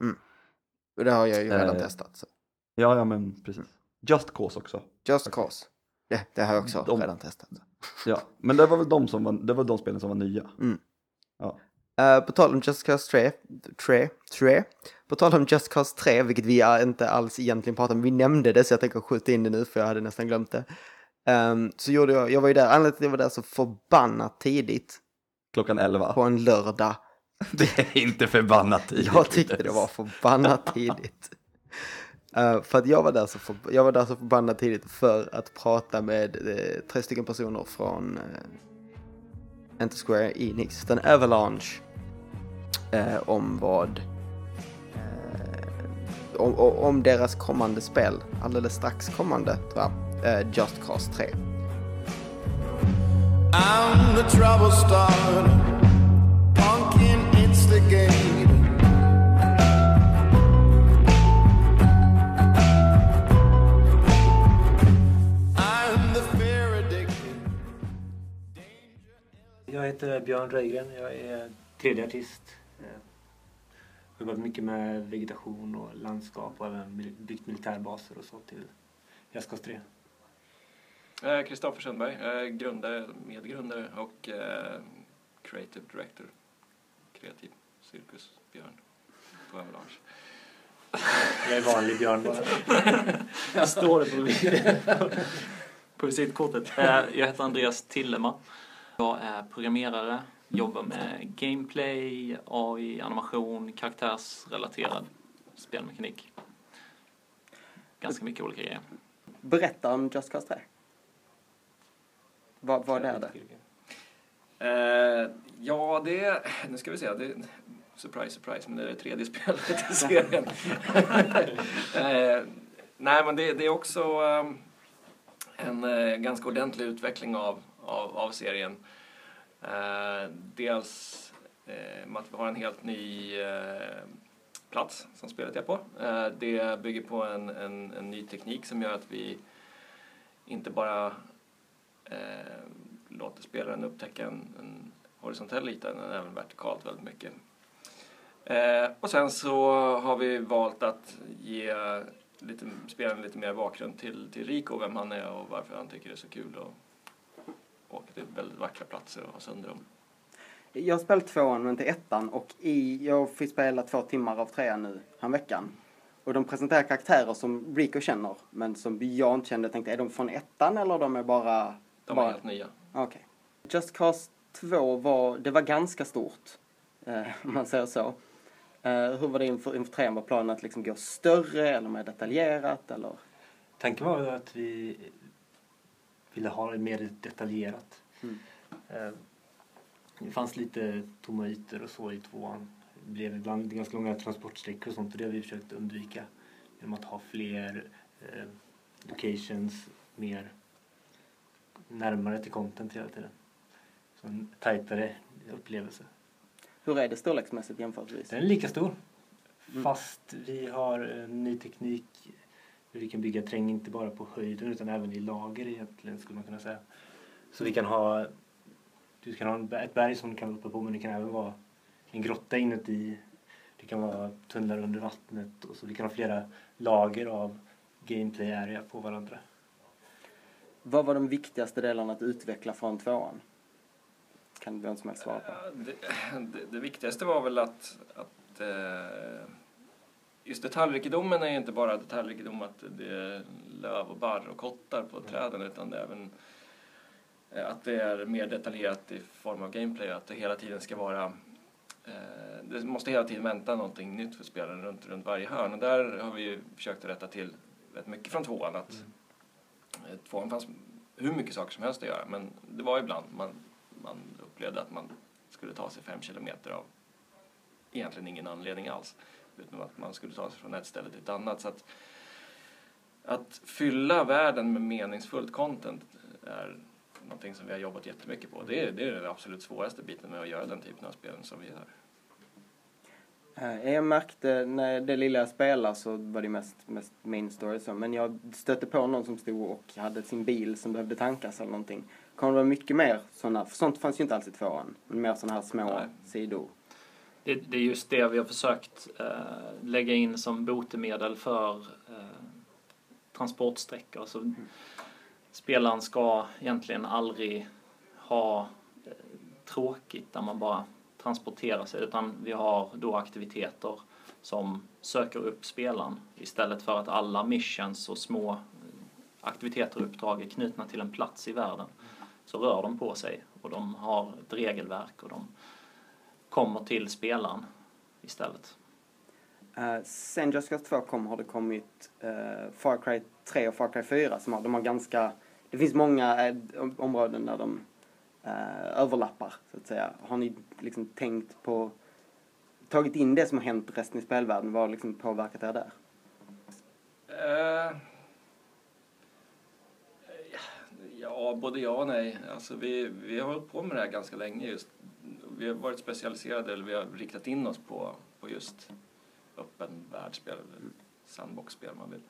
Och det har jag ju redan Eh, testat. Så. Ja, ja men precis. Just Cause också. Just Cause. Det, det har jag också De- redan testat. Ja, men det var väl de, som var, det var de spelen som var nya. Ja. Eh, på tal om Just Cause 3, 3, 3, på tal om Just Cause 3, vilket vi inte alls egentligen pratar om, vi nämnde det så jag tänker skjuta in det nu för jag hade nästan glömt det. Ehm, så gjorde jag, jag var ju där, anledningen till att jag var där så förbannat tidigt Klockan 11. på en lördag. Det är inte förbannat tidigt. Jag tyckte det var förbannat tidigt. Eh, för att jag var, där så för, jag var där så förbannat tidigt för att prata med uh, tre stycken personer från uh, inte Square Enix, utan Avalanche. Om vad om, om, deras kommande spel, alldeles strax kommande tror jag, Just Cause 3. I'm the trouble starter, pumpkin instigator. Jag heter Björn Röjgren. Jag är tredje artist. Jag har jobbat mycket med vegetation och landskap och även byggt militärbaser och så till Jazzcast 3. Kristoffer Sundberg, grundare, medgrundare och eh, creative director. Kreativ cirkus Björn på Avalanche. Jag är vanlig Björn bara. jag står det på, på visitkortet. Jag heter Andreas Tillema. Jag är programmerare, jobbar med gameplay, AI, animation, karaktärsrelaterad spelmekanik. Ganska mycket olika grejer. Berätta om Just Cause 3. Vad, vad är det? Uh, ja, det är... Nu ska vi se. Det, surprise, surprise, men det är det tredje spelet i serien. uh, nej, men det, det är också um, en uh, ganska ordentlig utveckling av av, av serien. Eh, dels eh, med att vi har en helt ny eh, plats som spelet är på. Eh, det bygger på en, en, en, ny teknik som gör att vi inte bara eh, låter spelaren upptäcka en, en horisontell yta utan även vertikalt väldigt mycket. Eh, och sen så har vi valt att ge lite, spelaren lite mer bakgrund till, till Rico, vem han är och varför han tycker det är så kul att åka till väldigt vackra platser och ha sönder dem. Jag har spelat tvåan men inte ettan och i, jag fick spela två timmar av trean nu veckan. Och de presenterar karaktärer som Rico känner men som jag inte kände. Jag tänkte, är de från ettan eller de är bara... De bara... är helt nya. Okej. Okay. Just Cause 2 var, det var ganska stort. Eh, om man säger så. Eh, hur var det inför, inför trean? Var planen att liksom gå större eller mer detaljerat eller? Tanken var att vi ville ha det mer detaljerat. Mm. Eh, det fanns lite tomma ytor och så i tvåan. Det blev ibland ganska långa transportsträckor och sånt och det har vi försökt undvika genom att ha fler eh, locations mer närmare till content hela tiden. Så en tajtare upplevelse. Hur är det storleksmässigt jämförelsevis? Den är lika stor. Mm. Fast vi har ny teknik vi kan bygga terräng inte bara på höjden utan även i lager egentligen skulle man kunna säga. Så vi kan ha, du kan ha ett berg som du kan uppe på men det kan även vara en grotta inuti. Det kan vara tunnlar under vattnet och så vi kan ha flera lager av gameplay area på varandra. Vad var de viktigaste delarna att utveckla från tvåan? Kan vem som helst svara på. Det, det, det viktigaste var väl att, att eh just detaljrikedomen är inte bara detaljrikedom att det är löv och barr och kottar på mm. träden utan det är även eh, att det är mer detaljerat i form av gameplay, att det hela tiden ska vara eh, det måste hela tiden vänta någonting nytt för spelaren runt, runt varje hörn och där har vi försökt att rätta till rätt mycket från tvåan. Att, mm. Eh, tvåan fanns hur mycket saker som helst att göra men det var ibland man, man upplevde att man skulle ta sig fem kilometer av egentligen ingen anledning alls utan att man skulle ta sig från ett ställe till ett annat. Så att, att fylla världen med meningsfullt content är någonting som vi har jobbat jättemycket på. Det är, det är den absolut svåraste biten med att göra den typen av spel som vi gör. Eh, jag märkte när det lilla jag spelade så var det mest, mest main story så. Men jag stötte på någon som stod och hade sin bil som behövde tankas eller någonting. Kommer det vara mycket mer sådana, för sånt fanns ju inte alls i tvåan. Men mer sådana här små Nej. sidor det, det, är just det vi har försökt eh, lägga in som botemedel för eh, transportsträckor. Alltså, mm. Spelaren ska egentligen aldrig ha eh, tråkigt där man bara transporterar sig utan vi har då aktiviteter som söker upp spelaren istället för att alla missions och små eh, aktiviteter och uppdrag är knutna till en plats i världen så rör de på sig och de har ett regelverk och de kommer till spelaren istället. Eh, sen Just Cause 2 kom har det kommit eh, Far Cry 3 och Far Cry 4 som har, de har ganska, det finns många om- områden där de överlappar så att säga. Har ni liksom tänkt på, tagit in det som har hänt resten i spelvärlden, vad har liksom påverkat er där? Ja, både ja och nej. Alltså vi, vi har hållit på med det här ganska länge just. Vi har varit specialiserade, eller vi har riktat in oss på, på just öppen världsspel, eller sandboxspel man vill.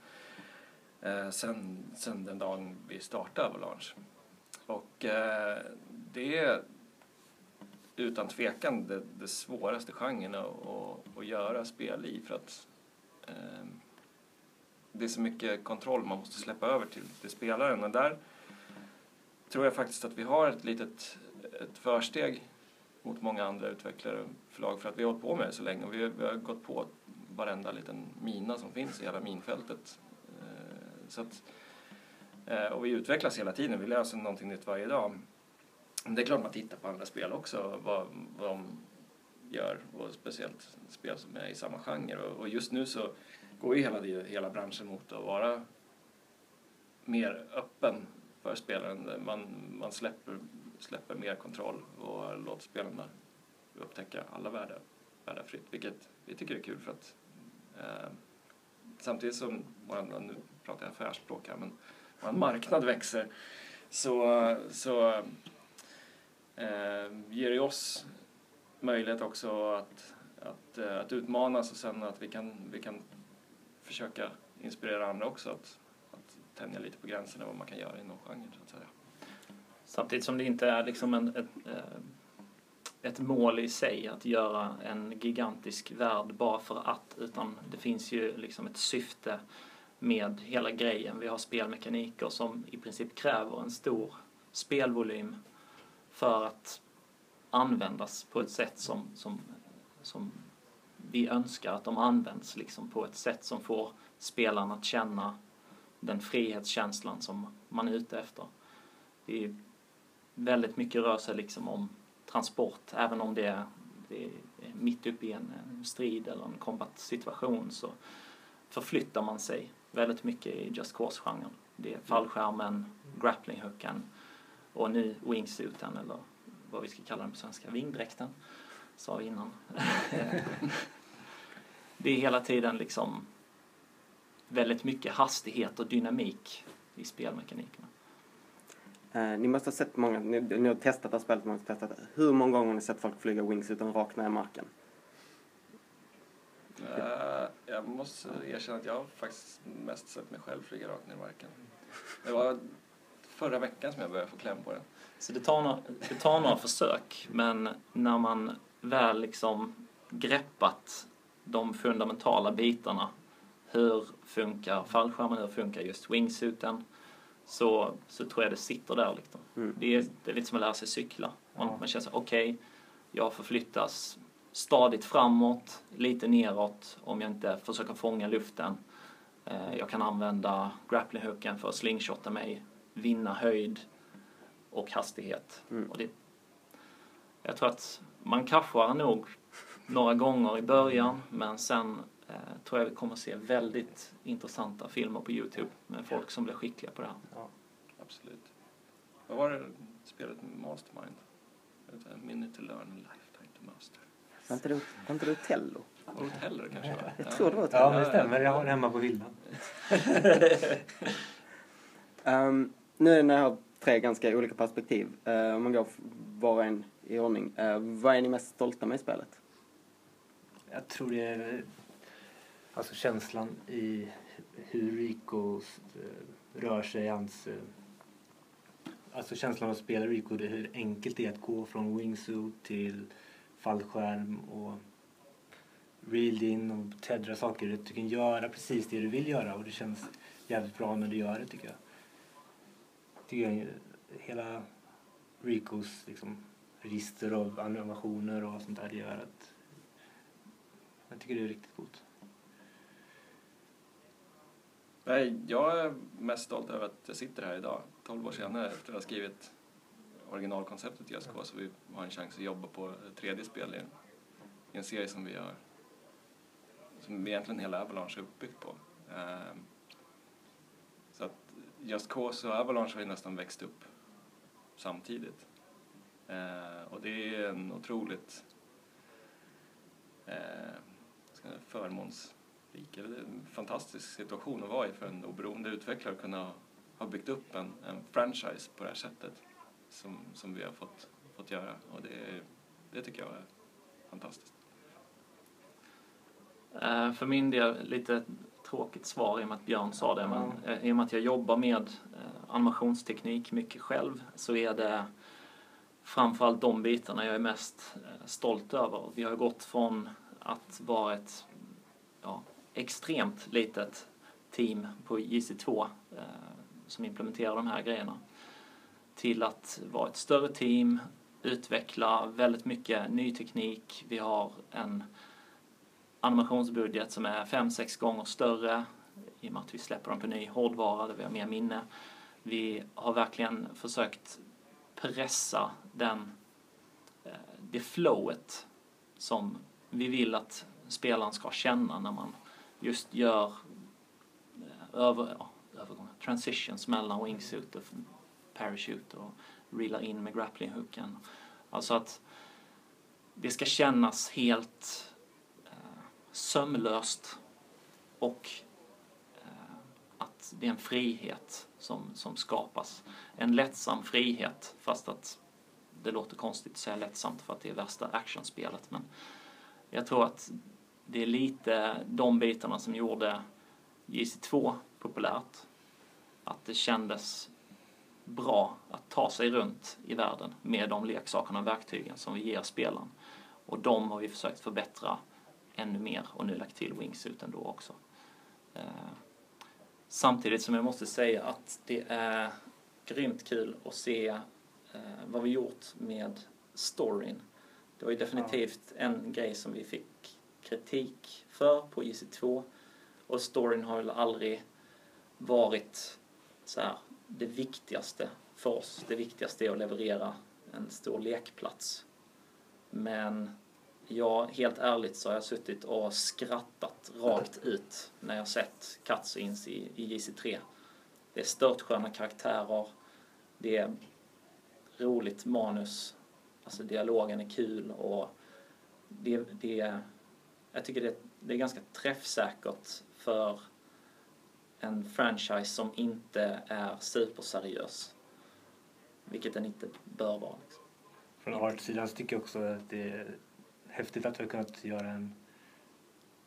Eh, sen, sen den dagen vi startade Avalanche. Och eh, det är utan tvekan det, det svåraste genren att, att, att göra spel i för att eh, det är så mycket kontroll man måste släppa över till, till spelaren. Och där tror jag faktiskt att vi har ett litet ett försteg mot många andra utvecklare och förlag för att vi har hållit på med det så länge och vi, har- vi har gått på varenda liten mina som finns i hela minfältet. Eh, Så att, eh, och vi utvecklas hela tiden, vi läser någonting nytt varje dag. Men det är klart man tittar på andra spel också, vad, vad de gör och speciellt spel som är i samma genre. Och, och just nu så går ju hela, hela branschen mot att vara mer öppen för spelaren. Man, man släpper, släpper mer kontroll och låter spelarna upptäcka alla världar, världar fritt, vilket vi tycker är kul för att eh, samtidigt som vår, nu pratar jag affärsspråk här, men vår marknad växer så, så eh, ger det oss möjlighet också att, att, eh, att utmanas och sen att vi kan, vi kan försöka inspirera andra också att, att tänja lite på gränserna vad man kan göra inom genren så att säga. Samtidigt som det inte är liksom en, ett, eh, ett mål i sig att göra en gigantisk värld bara för att, utan det finns ju liksom ett syfte med hela grejen. Vi har spelmekaniker som i princip kräver en stor spelvolym för att användas på ett sätt som, som, som vi önskar att de används liksom på ett sätt som får spelarna att känna den frihetskänslan som man är ute efter. Det är väldigt mycket rör sig liksom om transport, även om det är, det är mitt uppe i en, strid eller en kombatsituation så förflyttar man sig väldigt mycket i Just Cause-genren. Det är fallskärmen, grapplinghooken och nu wingsuiten eller vad vi ska kalla den på svenska, vingdräkten, sa vi innan. det är hela tiden liksom väldigt mycket hastighet och dynamik i spelmekanikerna. Eh, ni måste ha sett många, ni, ni har testat det här spelet, ha testat det. Hur många gånger har ni sett folk flyga wingsuiten rakt ner i marken? Eh, jag måste erkänna att jag har faktiskt mest sett mig själv flyga rakt ner i marken. Det var förra veckan som jag började få kläm på den. Så det tar, några, det tar några försök, men när man väl liksom greppat de fundamentala bitarna, hur funkar fallskärmen, hur funkar just wingsuiten, så, så tror jag det sitter där liksom. Mm. Det, är, det är lite som att lära sig cykla. Man, Ja. man känner så okej, jag förflyttas stadigt framåt, lite neråt om jag inte försöker fånga luften. Eh, Jag kan använda grapplinghooken för att slingshotta mig, vinna höjd och hastighet. Mm. Och det, jag tror att man kraschar nog några gånger i början men sen tror jag vi kommer se väldigt intressanta filmer på Youtube med folk som blir skickliga på det här. Absolut. Vad var det spelet Mastermind? Vet inte, A minute to learn, a lifetime to master. Var inte det, var inte det Otello? Hoteller kanske va? Jag tror det var Otello. Ja, men det stämmer. Jag har det hemma på hyllan. Ehm, nu när jag har tre ganska olika perspektiv, eh, om man går var och en i ordning. eh, vad är ni mest stolta med i spelet? Jag tror det är alltså känslan i hur Rico eh, rör sig, hans... Eh, alltså känslan av att spela Rico, det hur enkelt det är att gå från wingsuit till fallskärm och reeled in och teddra saker. Du kan göra precis det du vill göra och det känns jävligt bra när du gör det tycker jag. Tycker jag hela Ricos liksom, register av animationer och sånt där det gör att jag tycker det är riktigt coolt. Nej, jag är mest stolt över att jag sitter här idag, 12 år senare efter att ha skrivit originalkonceptet till SK Så vi har en chans att jobba på ett tredje spel i en, i en serie som vi har som egentligen hela Avalanche är uppbyggt på. Um, så att Just Cause och Avalanche har ju nästan växt upp samtidigt. Uh, och det är en otroligt uh, förmåns eller det är en fantastisk situation att vara i för en oberoende utvecklare att kunna ha byggt upp en, en franchise på det här sättet som, som vi har fått, fått göra. Och det, det tycker jag är fantastiskt. Eh, För min del lite tråkigt svar i och med att Björn sa det, men eh, i och med att jag jobbar med eh, animationsteknik mycket själv så är det framförallt de bitarna jag är mest stolt över. Vi har gått från att vara ett ja, extremt litet team på JC2 eh, som implementerar de här grejerna till att vara ett större team, utveckla väldigt mycket ny teknik. Vi har en animationsbudget som är fem sex gånger större i och med att vi släpper dem på ny hårdvara där vi har mer minne. Vi har verkligen försökt pressa den, eh, det flowet som vi vill att spelaren ska känna när man just gör eh, över, ja, övergångar, transitions mellan wingsuit och parachute och reelar in med grapplinghooken. Alltså att det ska kännas helt eh, sömlöst och eh, att det är en frihet som, som skapas. En lättsam frihet fast att det låter konstigt att säga lättsamt för att det är värsta actionspelet men jag tror att det är lite de bitarna som gjorde JC2 populärt. Att det kändes bra att ta sig runt i världen med de leksakerna och verktygen som vi ger spelaren. Och de har vi försökt förbättra ännu mer och nu lagt till wingsuiten då också. Eh, samtidigt som jag måste säga att det är grymt kul att se eh, vad vi gjort med storyn. Det var ju definitivt en grej som vi fick kritik för på IC2 och storyn har väl aldrig varit så här, det viktigaste för oss. Det viktigaste är att leverera en stor lekplats. Men jag, helt ärligt så har jag suttit och skrattat rakt ut när jag sett cutscenes i, i JC3. Det är störtsköna karaktärer, det är roligt manus, alltså dialogen är kul och det, det jag tycker det, det är ganska träffsäkert för en franchise som inte är superseriös. Vilket den inte bör vara. Liksom. Från artsidan så tycker jag också att det är häftigt att vi har kunnat göra en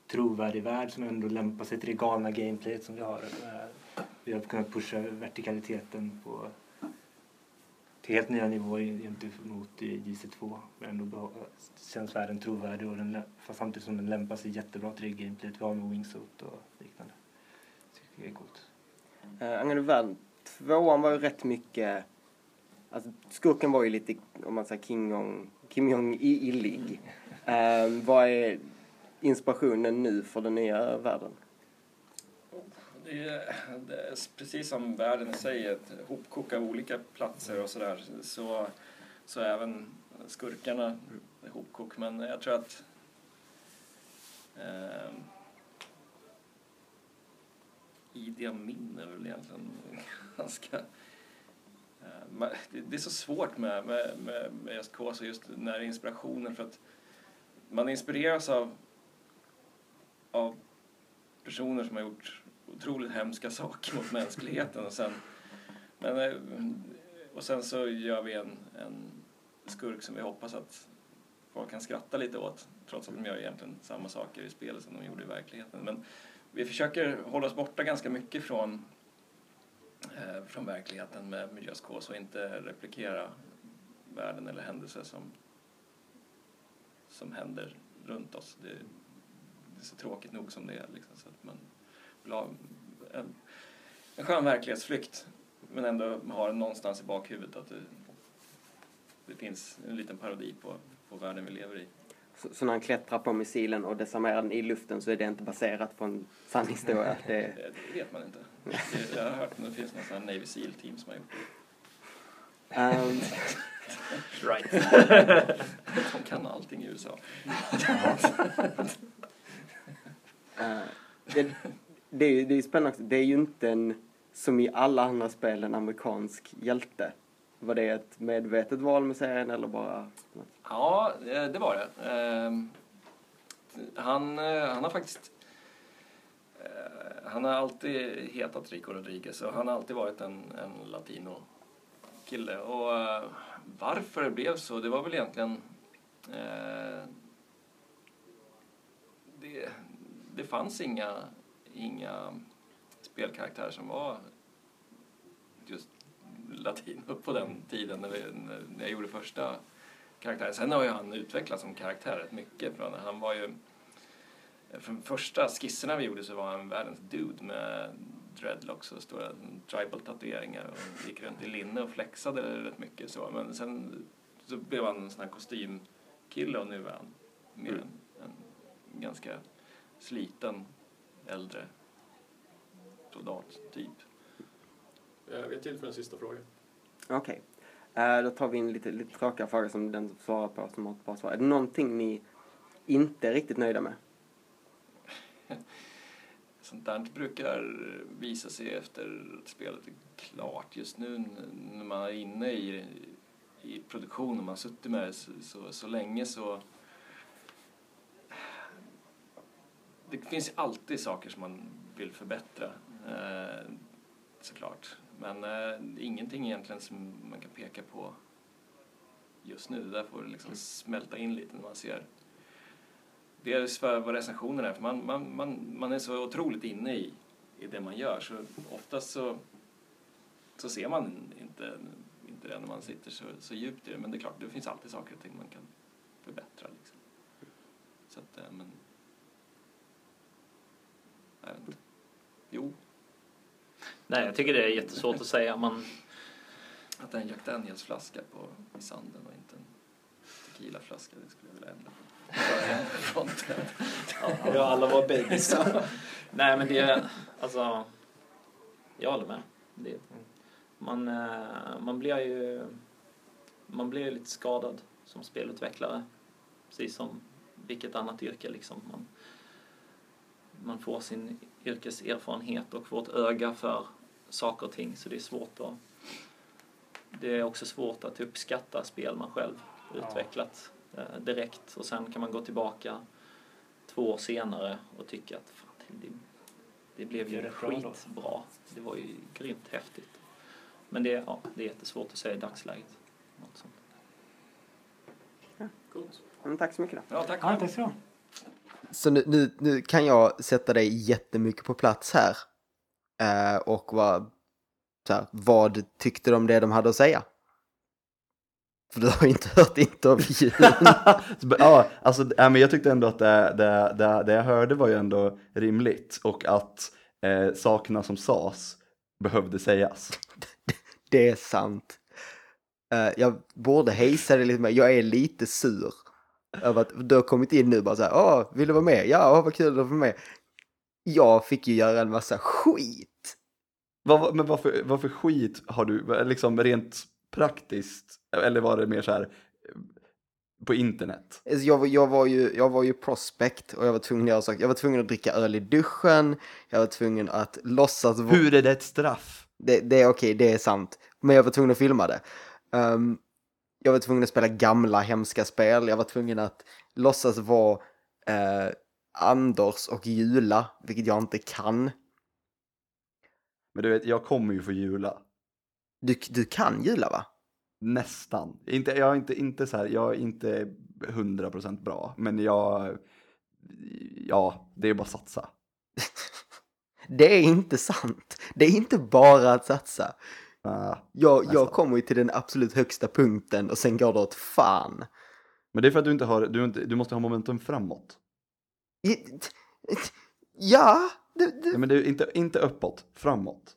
trovärdig värld som ändå lämpar sig till det galna gameplayet som vi har. Vi har kunnat pusha vertikaliteten på till helt nya nivåer gentemot JC2. Men ändå känns världen trovärdig och den, fast samtidigt som den lämpar sig jättebra till det gameplayet vi har med wingsuit och liknande. Tycker jag är coolt. Uh, angående världen, tvåan var ju rätt mycket... Alltså skurken var ju lite, om man säger Kim Jong, Kim Jong i- illig. Uh, vad är inspirationen nu för den nya världen? Det är, det är precis som världen i sig, ett hopkok av olika platser och sådär, så, så är även skurkarna hopkok. Men jag tror att eh, Idi Amin är väl egentligen ganska... eh, det- är så svårt med, med, med, med just Kåsa just den här inspirationen för att man inspireras av, av personer som har gjort otroligt hemska saker mot mänskligheten och sen, men, eh, och sen så gör vi en, en skurk som vi hoppas att folk kan skratta lite åt trots att de gör egentligen samma saker i spelet som de gjorde i verkligheten. Men vi försöker hålla oss borta ganska mycket från, eh, från verkligheten med, med Just Cause och inte replikera världen eller händelser som, som händer runt oss. Det, det är så tråkigt nog som det är. Liksom, så att man en, en skön verklighetsflykt men ändå har någonstans i bakhuvudet att det, det finns en liten parodi på, på världen vi lever i. Så, så när han klättrar på missilen och desarmerar den i luften så är det inte baserat på en sann historia? Det, Det, vet man inte. Det, jag har hört att det finns någon sån här Navy Seal-team som har gjort det. Ehm, Right. De kan allting i USA. Eh, det, det, är, ju- det är spännande också. Det är ju inte en, som i alla andra spel, en amerikansk hjälte. Var det ett medvetet val med serien eller bara... Ja, eh, det var det. Ehm, han, eh, han har faktiskt... Eh, han har alltid hetat Rico Rodriguez och han har alltid varit en, en latino-kille. Och varför det blev så, det var väl egentligen... eh, Det, det fanns inga, inga spelkaraktärer som var just latino på den tiden när, vi, när jag gjorde första karaktären. Sen har ju han utvecklats som karaktär rätt mycket. Från, han var ju, från första skisserna vi gjorde så var han världens dude med dreadlocks och stora tribal-tatueringar och gick runt i linne och flexade rätt mycket så. Men sen så blev han en sån här kostymkille och nu är han mer en, en ganska sliten äldre soldat typ. Eh, Vi har tid för en sista fråga. Okej. Eh, då tar vi in lite, lite tråkiga frågor som den som svarar på som har ett bra svar. Är det någonting ni inte är riktigt nöjda med? Sånt där brukar visa sig efter att spelet är klart. Just nu när man är inne i, i produktion och man har suttit med det så, så, så länge så... Det finns alltid saker som man vill förbättra, eh, såklart. Men eh, ingenting egentligen som man kan peka på just nu. Det där får liksom smälta in lite när man ser Dels för vad recensionen är, för man, man, man, man är så otroligt inne i, i det man gör så oftast så, så ser man inte, inte det när man sitter så, så djupt i det. Men det är klart, det finns alltid saker och ting man kan förbättra. Liksom. Så att, eh, men... Jag vet inte. Jo, Nej, jag tycker det är jättesvårt att säga. Man, att det är en Jack Daniels-flaska på, i sanden och inte en tequilaflaska, det skulle jag vilja ändra på. Ja, alla var babies. Nej, men det... Alltså... Jag håller med. Det, man, eh, man blir ju... Man blir ju lite skadad som spelutvecklare. Precis som vilket annat yrke liksom. Man, man får sin yrkeserfarenhet och får ett öga för saker och ting så det är svårt att... Det är också svårt att uppskatta spel man själv utvecklat eh, direkt och sen kan man gå tillbaka två år senare och tycka att fan, det, det blev Det ju ändå. skitbra. Det var ju grymt häftigt. Men det, ja, det är jättesvårt att säga i dagsläget. Något sånt. Coolt. Men tack så mycket då. Ja, tack Ja, tack så Så nu, nu, nu kan jag sätta dig jättemycket på plats här. Eh, och vad, här, vad tyckte de om det de hade att säga? För du har inte hört intervjun. Ja, alltså, ja, men jag tyckte ändå att det, det, det, det jag hörde var ju ändå rimligt och att eh, sakerna som sades behövde sägas. det är sant. Eh, jag borde hejsa dig lite mer. Jag är lite sur. Över att du har kommit in nu bara så här. Åh, vill du vara med? Ja, åh, vad kul att vara med. Jag fick ju göra en massa skit. Vad- men varför, varför skit har du, liksom rent praktiskt, eller var det mer så här eh, på internet? Alltså, Jag var, jag, var ju, jag var ju prospect och jag var tvungen att göra saker. Jag var tvungen att dricka öl i duschen. Jag var tvungen att låtsas vara... Hur är det ett straff? Det, det är okej, det är sant. Men jag var tvungen att filma det. Ehm, jag var tvungen att spela gamla hemska spel. Jag var tvungen att låtsas vara eh, Anders och Jula, vilket jag inte kan. Men du vet, jag kommer ju få jula. Du, du kan Jula va? Nästan. Inte, jag är inte, inte så här, jag är inte 100% bra, men jag, ja, det är bara att satsa. Det är inte sant. Det är inte bara att satsa. Jag, Nästan. jag kommer ju till den absolut högsta punkten och sen går det åt fan. Men det är för att du inte har, du, inte, du måste ha momentum framåt. Ja, du, Nej, du, men det är inte, inte uppåt, framåt.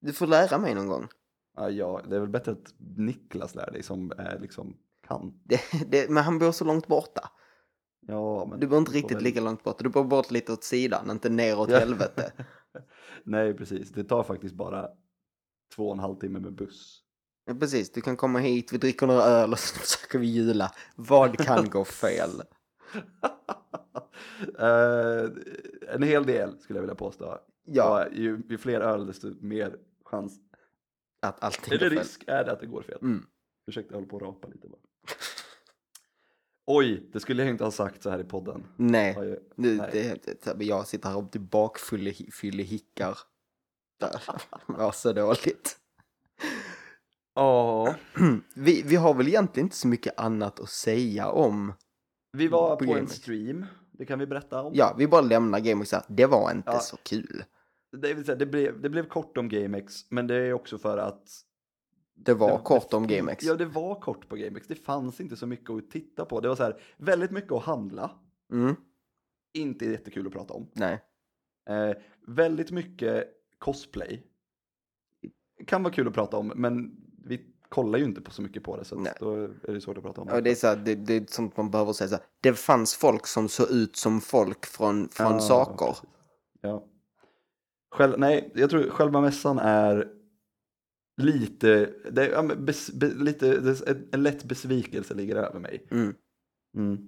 du får lära mig någon gång. Ja, ja, det är väl bättre att Niklas lär dig som är liksom kan. Det, det, men han bor så långt borta. Ja, men Du bor inte riktigt lika långt bort. Du bor bort lite åt sidan, inte ner åt Ja. helvete. Nej, precis. Det tar faktiskt bara två och en halv timme med buss. Ja, precis, du kan komma hit, vi dricker några öl och så försöker vi jula. Vad kan gå fel? Eh, en hel del skulle jag vilja påstå. Ja, Och ju, ju fler öl desto mer chans, att allting eller risk är det att det går fel. Mm. Ursäkta, jag håller på att rapa lite bara. Oj, det skulle jag inte ha sagt så här i podden. Nej, nu, nej. det, det, jag sitter här och typ bakfyllehickar. Där. Var så dåligt. Ja, Vi, vi har väl egentligen inte så mycket annat att säga om. vi var På på en stream, det kan vi berätta om. Ja, vi bara lämnar GameX. Det var inte Ja. så kul. Det, vill säga, det, blev, det blev kort om GameX, men det är också för att Det var det- kort om GameX. Ja, det var kort på GameX. Det fanns inte så mycket att titta på. Det var så här, väldigt mycket att handla. Mm, Inte jättekul att prata om. nej. Eh, väldigt mycket cosplay. Kan vara kul att prata om, men vi kollar ju inte på så mycket på det, så att då är det svårt att prata om. Och det är så här, det, det är sånt man behöver säga så här. Det fanns folk som såg ut som folk från, från Ja, saker. precis. Ja. Själv, nej, jag tror själva mässan är lite, det ja, bes, be, lite det, en, lätt besvikelse ligger över mig. Mm. Mm.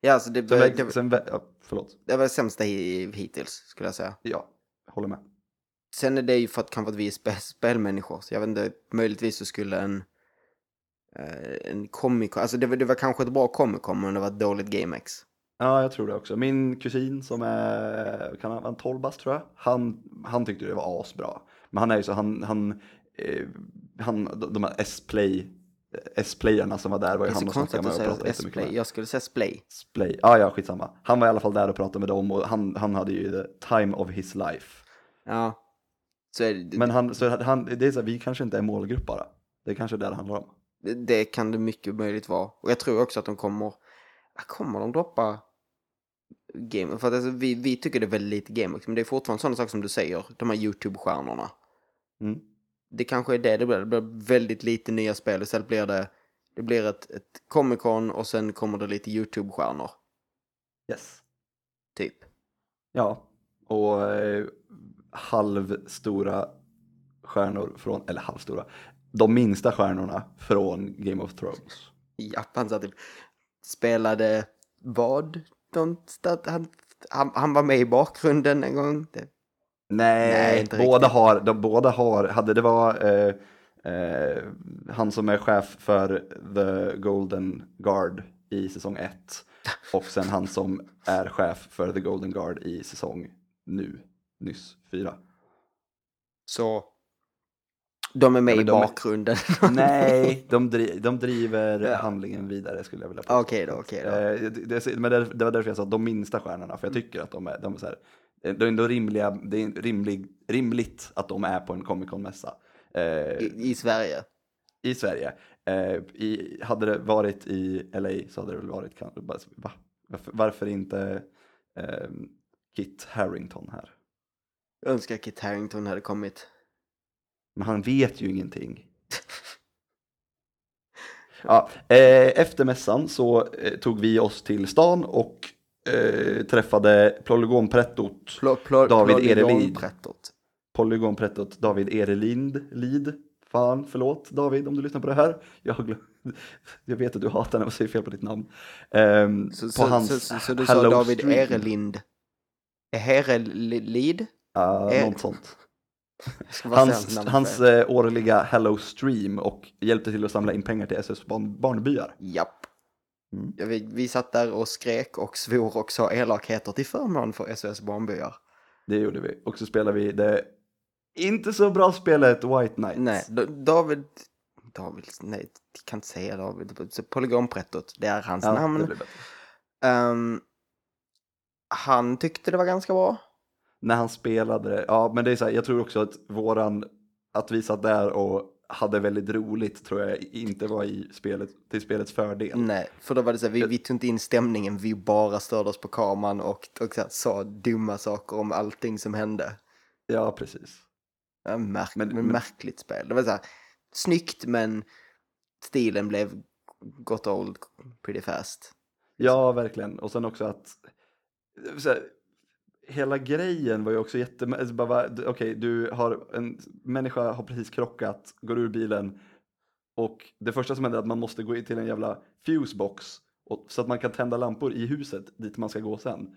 Ja, alltså det, Sen, det, sen, ja, förlåt, det var det sämsta hi- hittills, skulle jag säga. ja, håller med. Sen är det ju för att kanske att vi är spe, spelmänniskor, så jag vet inte, möjligtvis så skulle en eh, en Comic alltså det var, det var kanske ett bra Comic men det var ett dåligt GameX. Ja, jag tror det också. Min kusin som är, kan han vara 12 bast tror jag, han, han tyckte det var asbra. Men han är ju så, han, han, eh, han de här S-play, S-playarna som var där var ju han konstigt snackade med och pratade S-Play, med. jag skulle säga Splay. Splay. Ah, ja, skitsamma. Han var i alla fall där och pratade med dem och han, han hade ju the time of his life. Ja. Så är det, Men han, så han, det är så här, vi kanske inte är målgrupp bara. Det är kanske det det handlar om. det, det kan det mycket möjligt vara. Och jag tror också att de kommer, kommer de droppa Game, för att alltså, vi, vi tycker det är väldigt lite GameX, men det är fortfarande sådana saker som du säger, de här YouTube-stjärnorna. Mm. det kanske är det det blir. Det blir väldigt lite nya spel. Istället blir det, det blir ett, ett Comic Con och sen kommer det lite YouTube-stjärnor. Yes. Typ. Ja, och eh, halvstora stjärnor från, eller halvstora, de minsta stjärnorna från Game of Thrones. Japan så typ spelade vad? Han, han, han var med i bakgrunden en gång. Det, Nej, Nej, båda har, de båda har, hade det var eh, eh, han som är chef för The Golden Guard i säsong 1 och sen han som är chef för The Golden Guard i säsong nu, nyss 4. så de är med Ja, i de är- bakgrunden. Nej, de, dri de driver Ja. handlingen vidare skulle jag vilja påstå. Okej då, okej då. Eh, det, det, men det, det var därför jag sa de minsta stjärnorna, för jag tycker att de är, de är så här, eh, det är ändå rimliga, det är rimlig, rimligt att de är på en Comic Con-mässa. Eh, I, I Sverige. i Sverige. I, hade det varit i LA så hade det väl varit, va? varför, varför inte eh, Kit Harrington här? Jag önskar Kit Harington hade kommit. Men han vet ju ingenting. Ja, eh, efter mässan så eh, tog vi oss till stan och eh, träffade Polygonprettot, Pl pl David Erelid. Prettot. Polygonprettot David Erelind, Lid. Fan, förlåt David om du lyssnar på det här. Jag, jag vet att du hatar när jag säger fel på ditt namn. Ehm, Så, på så, hans så, så, så du sa Hello David Stream. Erelind. Herelid? Ja, Er- något sånt. Hans, hans eh, årliga Hello Stream och hjälpte till att samla in pengar till SS barn, barnbyar. Japp. Mm. Ja, vi, vi satt där och skrek och svor och sa elakheter till förmån för SOS Barnbyar. Det gjorde vi. Och så spelade vi det inte så bra spelet White Knights. Nej, David... David, nej, jag kan inte säga David. Polygonprettot, det är hans ja, namn. Ehm, han tyckte det var ganska bra. När han spelade det, ja men det är så här, jag tror också att våran, att vi satt där och hade väldigt roligt tror jag inte var i spelet, till spelets fördel. Nej, för då var det så här, vi, vi tog inte in stämningen, vi bara störde oss på kameran och, och här, sa dumma saker om allting som hände. Ja, precis. Ja, märk, Men- men, märkligt spel. Det var så här, snyggt men stilen blev got old pretty fast. Ja, verkligen. Och sen också att här, hela grejen var ju också jätte... Alltså okej, okay, Okej, du har en människa har precis krockat, går ur bilen och det första som händer är att man måste gå in till en jävla fusebox Och, så att man kan tända lampor i huset dit man ska gå sen.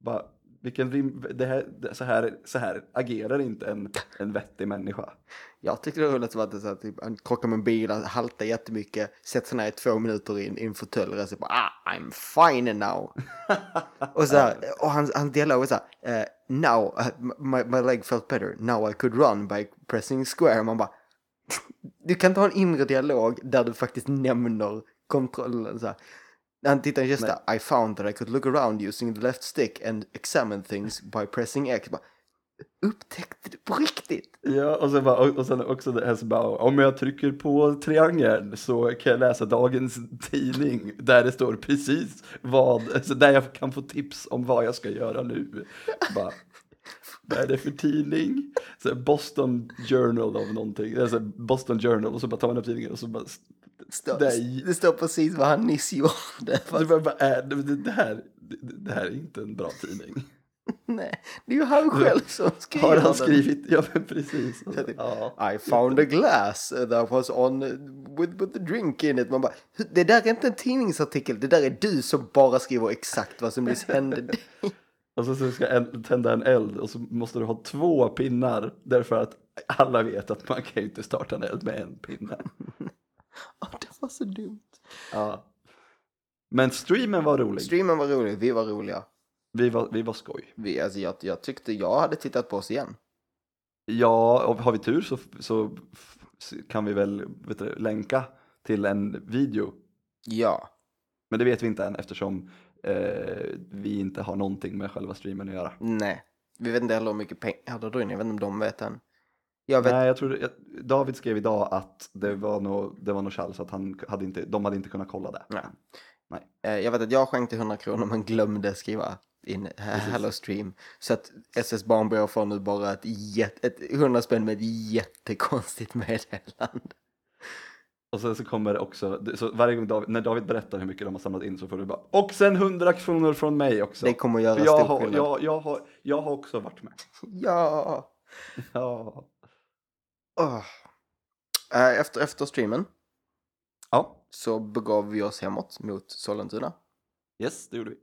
Bara, vilken rim, det här, så, här, så här agerar inte en, en vettig människa. Jag tyckte det var roligt att det så här, typ, han krockar med en bil, han haltar jättemycket, sätter sig ner i två minuter i en, i en fåtölj och så bara ah, I'm fine now. och så här, och hans, hans dialog är så här, eh, now uh, my, my leg felt better, now I could run by pressing square. Man bara, du kan inte ha en inre dialog där du faktiskt nämner kontrollen så här. Han tittar i en I found that I could look around using the left stick and examine things by pressing X. Bara, Upptäckte du på riktigt? Ja, och sen, bara, och, sen också det här så bara, om jag trycker på triangeln så kan jag läsa dagens tidning där det står precis vad, alltså där jag kan få tips om vad jag ska göra nu. Bara, vad är det för tidning? Så Boston Journal av någonting, alltså Boston Journal och så bara tar man upp tidningen och så bara, Står, Nej. det står precis vad han nyss gjorde. det, bara, bara, är, det, det, här, det, det här är inte en bra tidning. Nej, det är ju han själv som skriver Har han skrivit, ja men precis. Ja. I found a glass that was on with, with the drink in it. Man bara, "Hur- det där är inte en tidningsartikel, det där är du som bara skriver exakt vad som nyss hände dig. Och så, så ska en, tända en eld och så måste du ha två pinnar därför att alla vet att man kan ju inte starta en eld med en pinne. Åh, det var så dumt. Ja. Men streamen var rolig. Streamen var rolig, vi var roliga. Vi var, vi var skoj. Vi, alltså, jag, jag tyckte jag hade tittat på oss igen. Ja, och har vi tur så, så kan vi väl vet du, länka till en video. Ja, Men det vet vi inte än eftersom eh, vi inte har någonting med själva streamen att göra. nej. Vi vet inte heller hur mycket pengar jag drog in, jag vet inte om de vet än. Jag vet, Nej, jag tror jag, David skrev idag att det var nog, det var nog Charles att han hade inte, de hade inte kunnat kolla det. Nej. Eh, Jag vet att jag skänkte 100 kronor men glömde skriva in Hello Stream. Så att SS Barnbro får nu bara ett, jätte, ett 100 spänn med ett jättekonstigt meddelande. Och sen så kommer det också, så varje gång David, när David berättar hur mycket de har samlat in så får du bara Och sen 100 kronor från mig också. Det kommer att göra jag, stor har, skillnad. jag, jag, har, jag har också varit med. Ja! Ja. Eh, Efter, efter streamen Ja, så begav vi oss hemåt mot Sollentuna. yes det gjorde vi.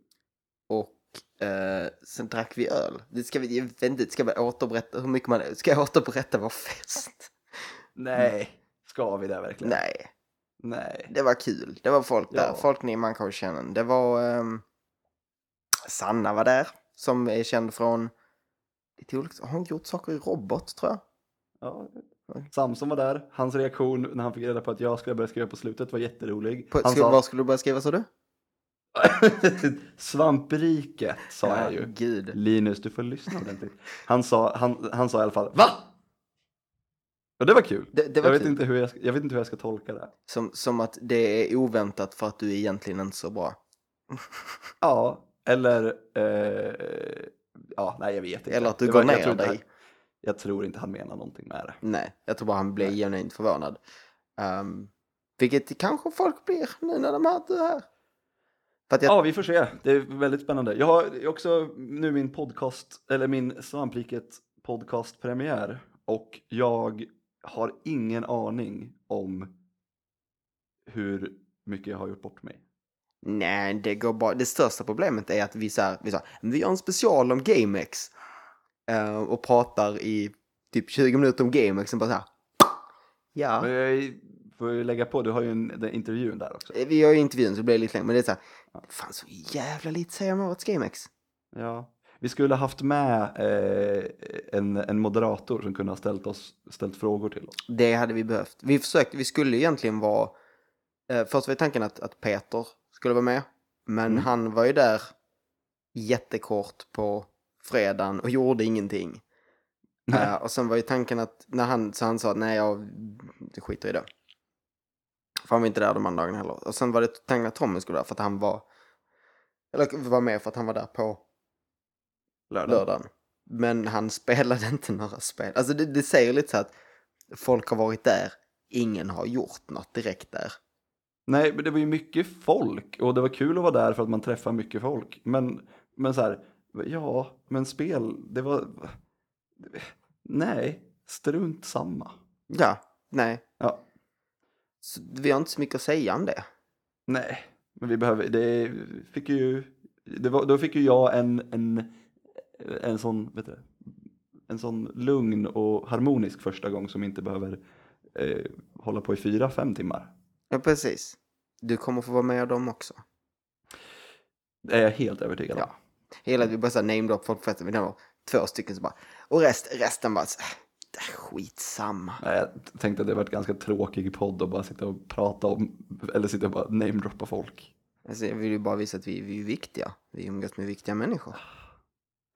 Och eh, sen drack vi öl. Det ska vi, inte, ska vi återberätta hur mycket man, ska jag återberätta vår fest? Nej, ska vi det verkligen? Nej. Nej. Det var kul. Det var folk där. Ja. Folk ni man kanske känner. Det var... ehm, Sanna var där. Som är känd från... Lite olika, har hon gjort saker i robot tror jag? Ja. Samson var där, hans reaktion när han fick reda på att jag skulle börja skriva på slutet var jätterolig. På, Han skulle, sa, Var skulle du börja skriva sa du? Svampriket sa jag ju. Gud. Linus, du får lyssna ordentligt. Han sa, han, han sa i alla fall VA? Och det var kul. Det, det var jag, vet kul. inte hur jag, ska, jag vet inte hur jag ska tolka det. Som, som att det är oväntat för att du är egentligen inte så bra. Ja, eller... Eh, ja, nej jag vet inte. Eller att du Det går var- ner dig. Jag tror inte han menar någonting med det. Nej, jag tror bara han Nej. genuint förvånad. Um, vilket kanske folk blir nu när de hör det här. Jag, Ja, vi får se. Det är väldigt spännande. Jag har också nu min podcast, eller min Svampriket podcastpremiär och jag har ingen aning om hur mycket jag har gjort bort mig. Nej, det går bra. Det största problemet är att vi så här, vi, så här, vi gör en special om GameX. Eh, och pratar i typ 20 minuter om GameX och bara så här. Ja, Men jag får ju lägga på, du har ju en, den intervjun där också. vi gör ju intervjun så det blir lite längre. Men det är så här, det fanns så jävla lite säga om årets GameX. Ja. Vi skulle ha haft med eh, en, en moderator som kunde ha ställt, oss, ställt frågor till oss. Det hade vi behövt. Vi försökte, vi skulle egentligen vara... Eh, först var tanken att, att Peter skulle vara med. Men Mm. han var ju där jättekort på fredagen och gjorde ingenting. Eh, och sen var ju tanken att när han, så han sa nej jag skiter i det. För han var inte där de andra dagarna heller. Och sen var det tanken att Tommy skulle vara där för att han var, eller var med för att han var där på lördagen. Men han spelade inte några spel. Alltså det, det säger lite så att folk har varit där, ingen har gjort något direkt där. Nej, men det var ju mycket folk och det var kul att vara där för att man träffar mycket folk. Men, men så här, ja, men spel, det var... Nej, strunt samma. Ja, nej. Ja, Så vi har inte så mycket att säga om det. nej. Men vi behöver, det fick ju, det var, då fick ju jag en, en, en sån, vet du, en sån lugn och harmonisk första gång som inte behöver eh, hålla på i fyra, fem timmar. Ja, precis. Du kommer få vara med dem också. Det är jag helt övertygad om. Ja. Hela vi bara namedrop namedrop folk på festen, vi nämner två stycken så bara, och rest, resten bara, äh, det är skitsamma. Nej, Jag tänkte att det var ett ganska tråkig podd att bara sitta och prata om, eller sitta och bara namedroppa folk. Alltså, jag vill ju bara visa att vi, vi är viktiga. Vi umgås med viktiga människor.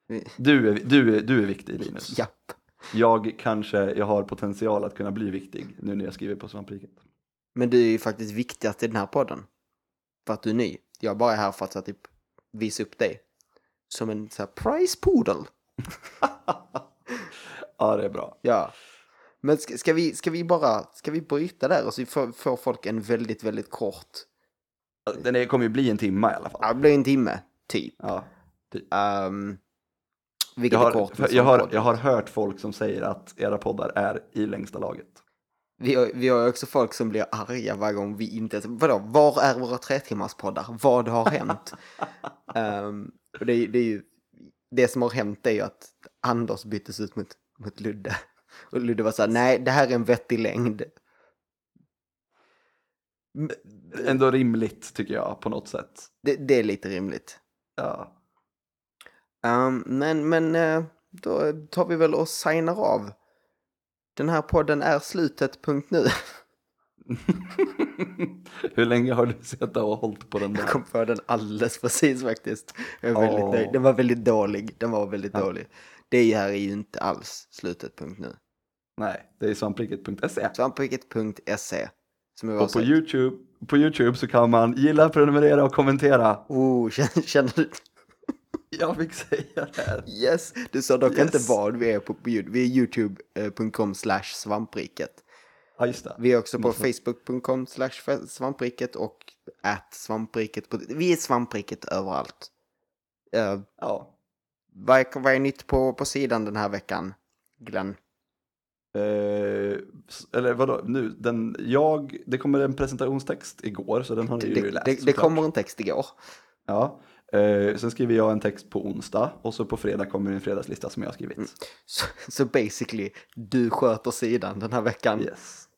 Vi, Du är, du är, du är viktig Linus. japp. Jag kanske, jag har potential att kunna bli viktig nu när jag skriver på svampriket. Men du är ju faktiskt viktigast i den här podden. För att du är ny. Jag bara är här för att typ, visa upp dig. Som en så här, prize poodle. Ja, det är bra. Ja. Men ska, ska, vi, ska vi bara, ska vi bryta där och så får, får folk en väldigt, väldigt kort, Den kommer ju bli en timma i alla fall. ja det blir en timme, typ. Ja. Um, vilket Jag är kort. har, jag, har, podd. jag har hört folk som säger att era poddar är i längsta laget. Vi har, vi har också folk som blir arga varje gång vi inte... Vadå, var är våra tre timmars poddar? Vad har hänt? Ehm, och det, det är ju... Det som har hänt är ju att Anders byttes ut mot, mot Ludde. Och Ludde var så här, nej, det här är en vettig längd. Ändå rimligt tycker jag på något sätt. Det, det är lite rimligt. Ja. Ehm, men, men eh, då tar vi väl och signar av. Den här podden är slutet, punkt nu. Hur länge har du suttit och hållit på den där? Jag kom på den alldeles precis faktiskt. Jag är väldigt Åh. nöjd. Den var väldigt dålig. Den var väldigt Ja. dålig. Det här är ju inte alls slutet, punkt nu. Nej, det är svampriket.se. Svampriket.se. Och på. YouTube, på YouTube så kan man gilla, prenumerera och kommentera. Oh, känner, du? Jag fick säga det här. Yes! Du sa dock Yes. inte vad vi är på, på. Vi är youtube.com slash svampriket. Ja, just det. Vi är också på facebook.com slash svampriket och at svampriket. Vi är svampriket överallt. Uh, Ja. vad, är, vad är nytt på, på sidan den här veckan, Glenn? Eh, eller vadå, nu, den, jag, det kommer en presentationstext igår så den har ni Det, ju läst det, det kommer en text igår. Ja. Eh, sen skriver jag en text på onsdag och så på fredag kommer en fredagslista som jag har skrivit. Så, så basically, du sköter sidan den här veckan. Yes.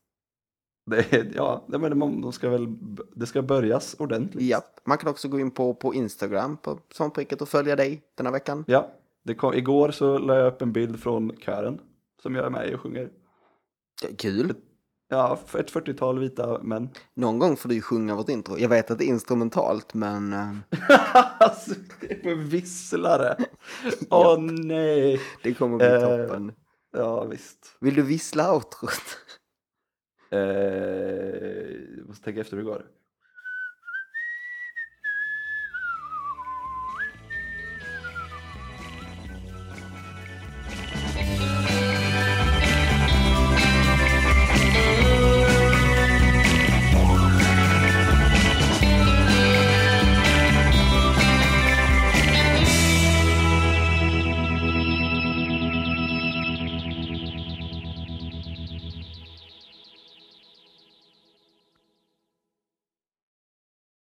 Det, ja, men de, de ska väl, det ska börjas ordentligt. Japp. Man kan också gå in på, på Instagram på svampriket och följa dig den här veckan. Ja, det kom, igår så la jag upp en bild från kören som jag är med i och sjunger. Ja, Kul. Ja, ett 40-tal vita män. Någon gång får du ju sjunga vårt intro. Jag vet att det är instrumentalt, men alltså, med visslare. Åh nej. det kommer bli Eh, toppen. Ja, visst. Vill du vissla outrot? Eh, jag måste tänka efter hur det går.